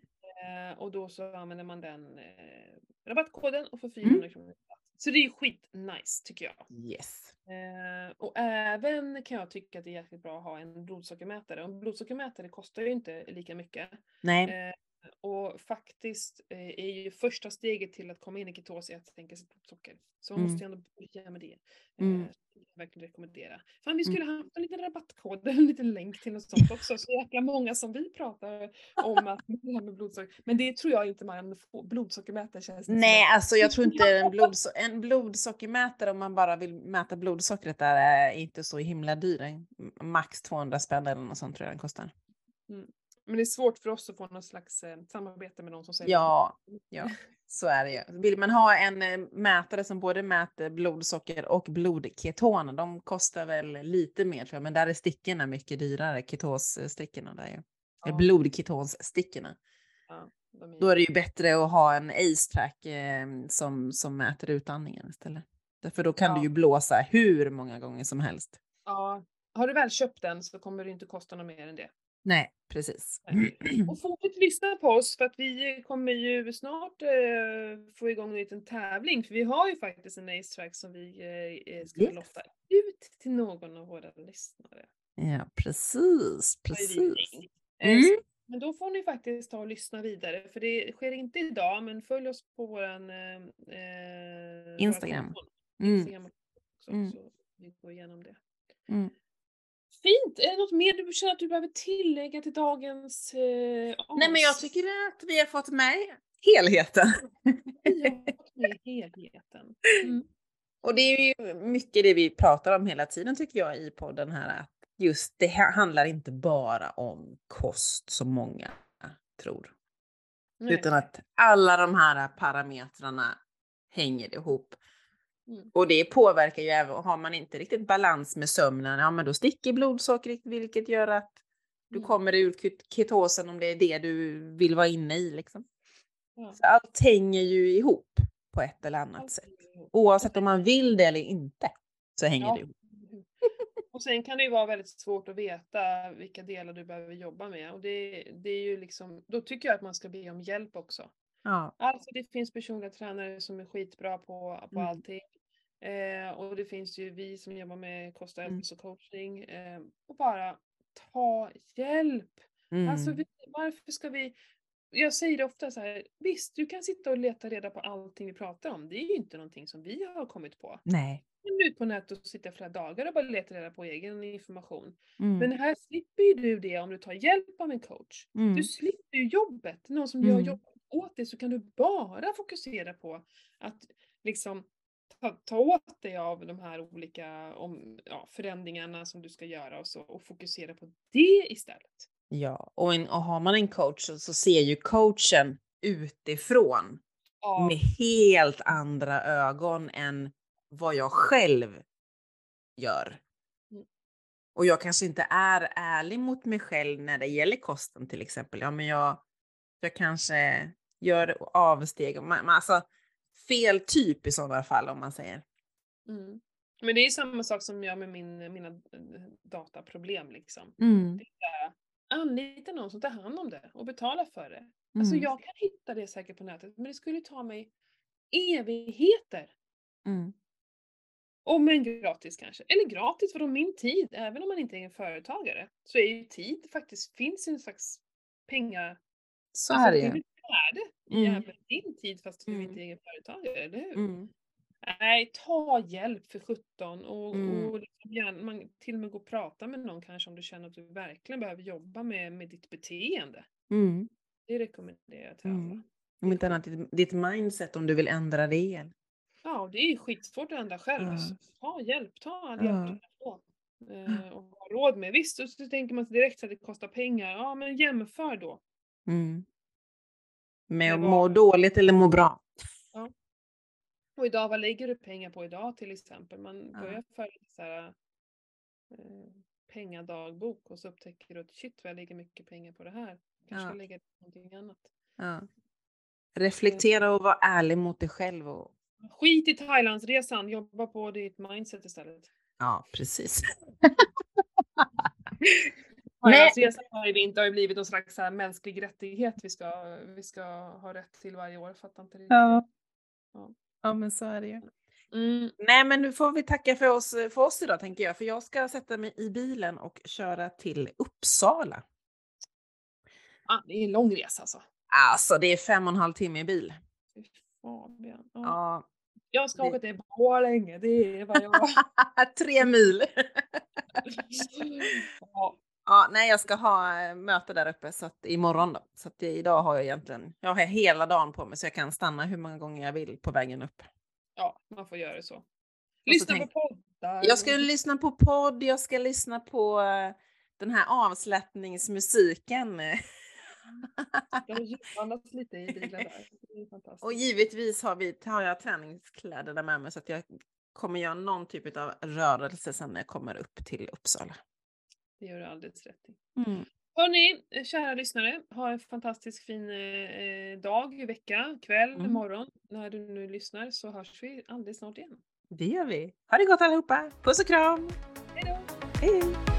Eh, och då så använder man den eh, rabattkoden och får 400 mm. kronor. Så det är skit nice tycker jag. Yes. Eh, och även kan jag tycka att det är jäkligt bra att ha en blodsockermätare. Och en blodsockermätare kostar ju inte lika mycket. Nej. Eh, och faktiskt eh, är ju första steget till att komma in i ketos att sänka sitt blodsocker. Så man mm. måste ju ändå börja med det. Mm. Eh, verkligen rekommendera. Fan vi mm. skulle haft en liten rabattkod, en liten länk till något sånt också. Så jäkla många som vi pratar om att det här med blodsocker. Men det tror jag inte man får. Blodsockermätare känns Nej, alltså jag tror inte en, blodso en blodsockermätare om man bara vill mäta blodsockret där är inte så himla dyr. Max 200 spänn eller något sånt tror jag den kostar. Mm. Men det är svårt för oss att få något slags eh, samarbete med någon som säger Ja, ja, *laughs* så är det ju. Vill man ha en eh, mätare som både mäter blodsocker och blodketon, de kostar väl lite mer tror jag, men där är stickorna mycket dyrare, ketosstickorna där ju. Ja. Blodketonstickorna. Ja, är... Då är det ju bättre att ha en ACE-track eh, som, som mäter utandningen istället. Därför då kan ja. du ju blåsa hur många gånger som helst. Ja, har du väl köpt den så kommer det inte kosta något mer än det. Nej, precis. Och fortsätt lyssna på oss för att vi kommer ju snart eh, få igång en liten tävling. För vi har ju faktiskt en Ace Track som vi eh, ska yes. lofta ut till någon av våra lyssnare. Ja, precis, precis. Eh, mm. Men då får ni faktiskt ta och lyssna vidare, för det sker inte idag, men följ oss på våran eh, eh Instagram. Mm. Instagram också, mm. så vi går igenom det. Mm. Fint! Är det något mer du känner att du behöver tillägga till dagens eh, Nej men jag tycker att vi har fått med helheten. med helheten. Mm. *laughs* Och det är ju mycket det vi pratar om hela tiden tycker jag i podden här att just det handlar inte bara om kost som många tror. Nej. Utan att alla de här parametrarna hänger ihop. Mm. Och det påverkar ju även, har man inte riktigt balans med sömnen, ja men då sticker blodsockret vilket gör att du mm. kommer ur ketosen om det är det du vill vara inne i. Liksom. Ja. Så allt hänger ju ihop på ett eller annat allt sätt. Oavsett om man vill det eller inte så hänger ja. det ihop. *laughs* Och sen kan det ju vara väldigt svårt att veta vilka delar du behöver jobba med. Och det, det är ju liksom, då tycker jag att man ska be om hjälp också. Ja. Alltså det finns personliga tränare som är skitbra på, på mm. allting. Eh, och det finns ju vi som jobbar med kost och mm. hälsocoaching. Eh, och bara ta hjälp. Alltså, mm. Alltså vi, varför ska vi jag säger det ofta så här, visst du kan sitta och leta reda på allting vi pratar om. Det är ju inte någonting som vi har kommit på. Nej ut på nätet och sitta flera dagar och bara leta reda på egen information. Mm. Men här slipper ju du det om du tar hjälp av en coach. Mm. Du slipper ju jobbet. Någon som mm. gör jobbet åt dig så kan du bara fokusera på att liksom ta, ta åt dig av de här olika om, ja, förändringarna som du ska göra och, så, och fokusera på det istället. Ja, och, en, och har man en coach så, så ser ju coachen utifrån ja. med helt andra ögon än vad jag själv gör. Mm. Och jag kanske inte är ärlig mot mig själv när det gäller kosten till exempel. Ja, men jag, jag kanske gör avsteg. alltså, fel typ i sådana fall om man säger. Mm. Men det är samma sak som jag med min, mina eh, dataproblem. Liksom. Mm. Det är, anlita någon som tar hand om det och betala för det. Alltså, mm. Alltså jag kan hitta det säkert på nätet men det skulle ta mig evigheter. Mm. Och men gratis kanske. Eller gratis, för min tid, även om man inte är en företagare, så är ju tid faktiskt, finns en slags pengar... Så alltså, är det ju. i mm. även din tid fast du mm. inte är egen företagare, eller hur? Mm. Nej, ta hjälp för 17 och, mm. och liksom man till och med gå och prata med någon kanske om du känner att du verkligen behöver jobba med, med ditt beteende. Mm. Det rekommenderar jag till alla. Mm. Om inte annat ditt mindset om du vill ändra det. Ja, det är skitsvårt att ändra själv. Ja. Ta hjälp, ta all hjälp ja. du kan få. Eh, och ha råd med. Visst, så, så tänker man direkt att det kostar pengar. Ja, men jämför då. Mm. Med att må dåligt eller må bra. Ja. Och idag, vad lägger du pengar på idag till exempel? Man börjar ja. följa så här, eh, pengadagbok och så upptäcker du att shit vad jag lägger mycket pengar på det här. Kanske ja. lägga på någonting annat. Ja. Reflektera och vara ärlig mot dig själv och Skit i Thailandsresan, jobba på ditt mindset istället. Ja, precis. *laughs* Thailandsresan har ju inte har blivit någon slags så här mänsklig rättighet vi ska, vi ska ha rätt till varje år. Fattar inte det. Ja. ja. ja, men så är det ju. Mm. Nej, men nu får vi tacka för oss, för oss idag tänker jag, för jag ska sätta mig i bilen och köra till Uppsala. Ah, det är en lång resa alltså. Alltså, det är fem och en halv timme i bil. Fabian. Ja. ja. Jag ska det... åka till Borlänge, det är vad jag... *laughs* Tre mil! *laughs* ja. Ja. Nej, jag ska ha eh, möte där uppe så att, imorgon då. Så att idag har jag egentligen, jag har hela dagen på mig så jag kan stanna hur många gånger jag vill på vägen upp. Ja, man får göra så. Lyssna tänk... på poddar. Jag ska lyssna på podd, jag ska lyssna på uh, den här avslappningsmusiken. *laughs* Jag lite i bilen där. Och givetvis har, vi, har jag träningskläderna med mig så att jag kommer göra någon typ av rörelse sen när jag kommer upp till Uppsala. Det gör du alldeles rätt i. Mm. Hörni, kära lyssnare, ha en fantastisk fin eh, dag, vecka, kväll, mm. morgon. När du nu lyssnar så hörs vi alldeles snart igen. Det gör vi. Ha det gott allihopa. Puss och kram! Hej då! Hej!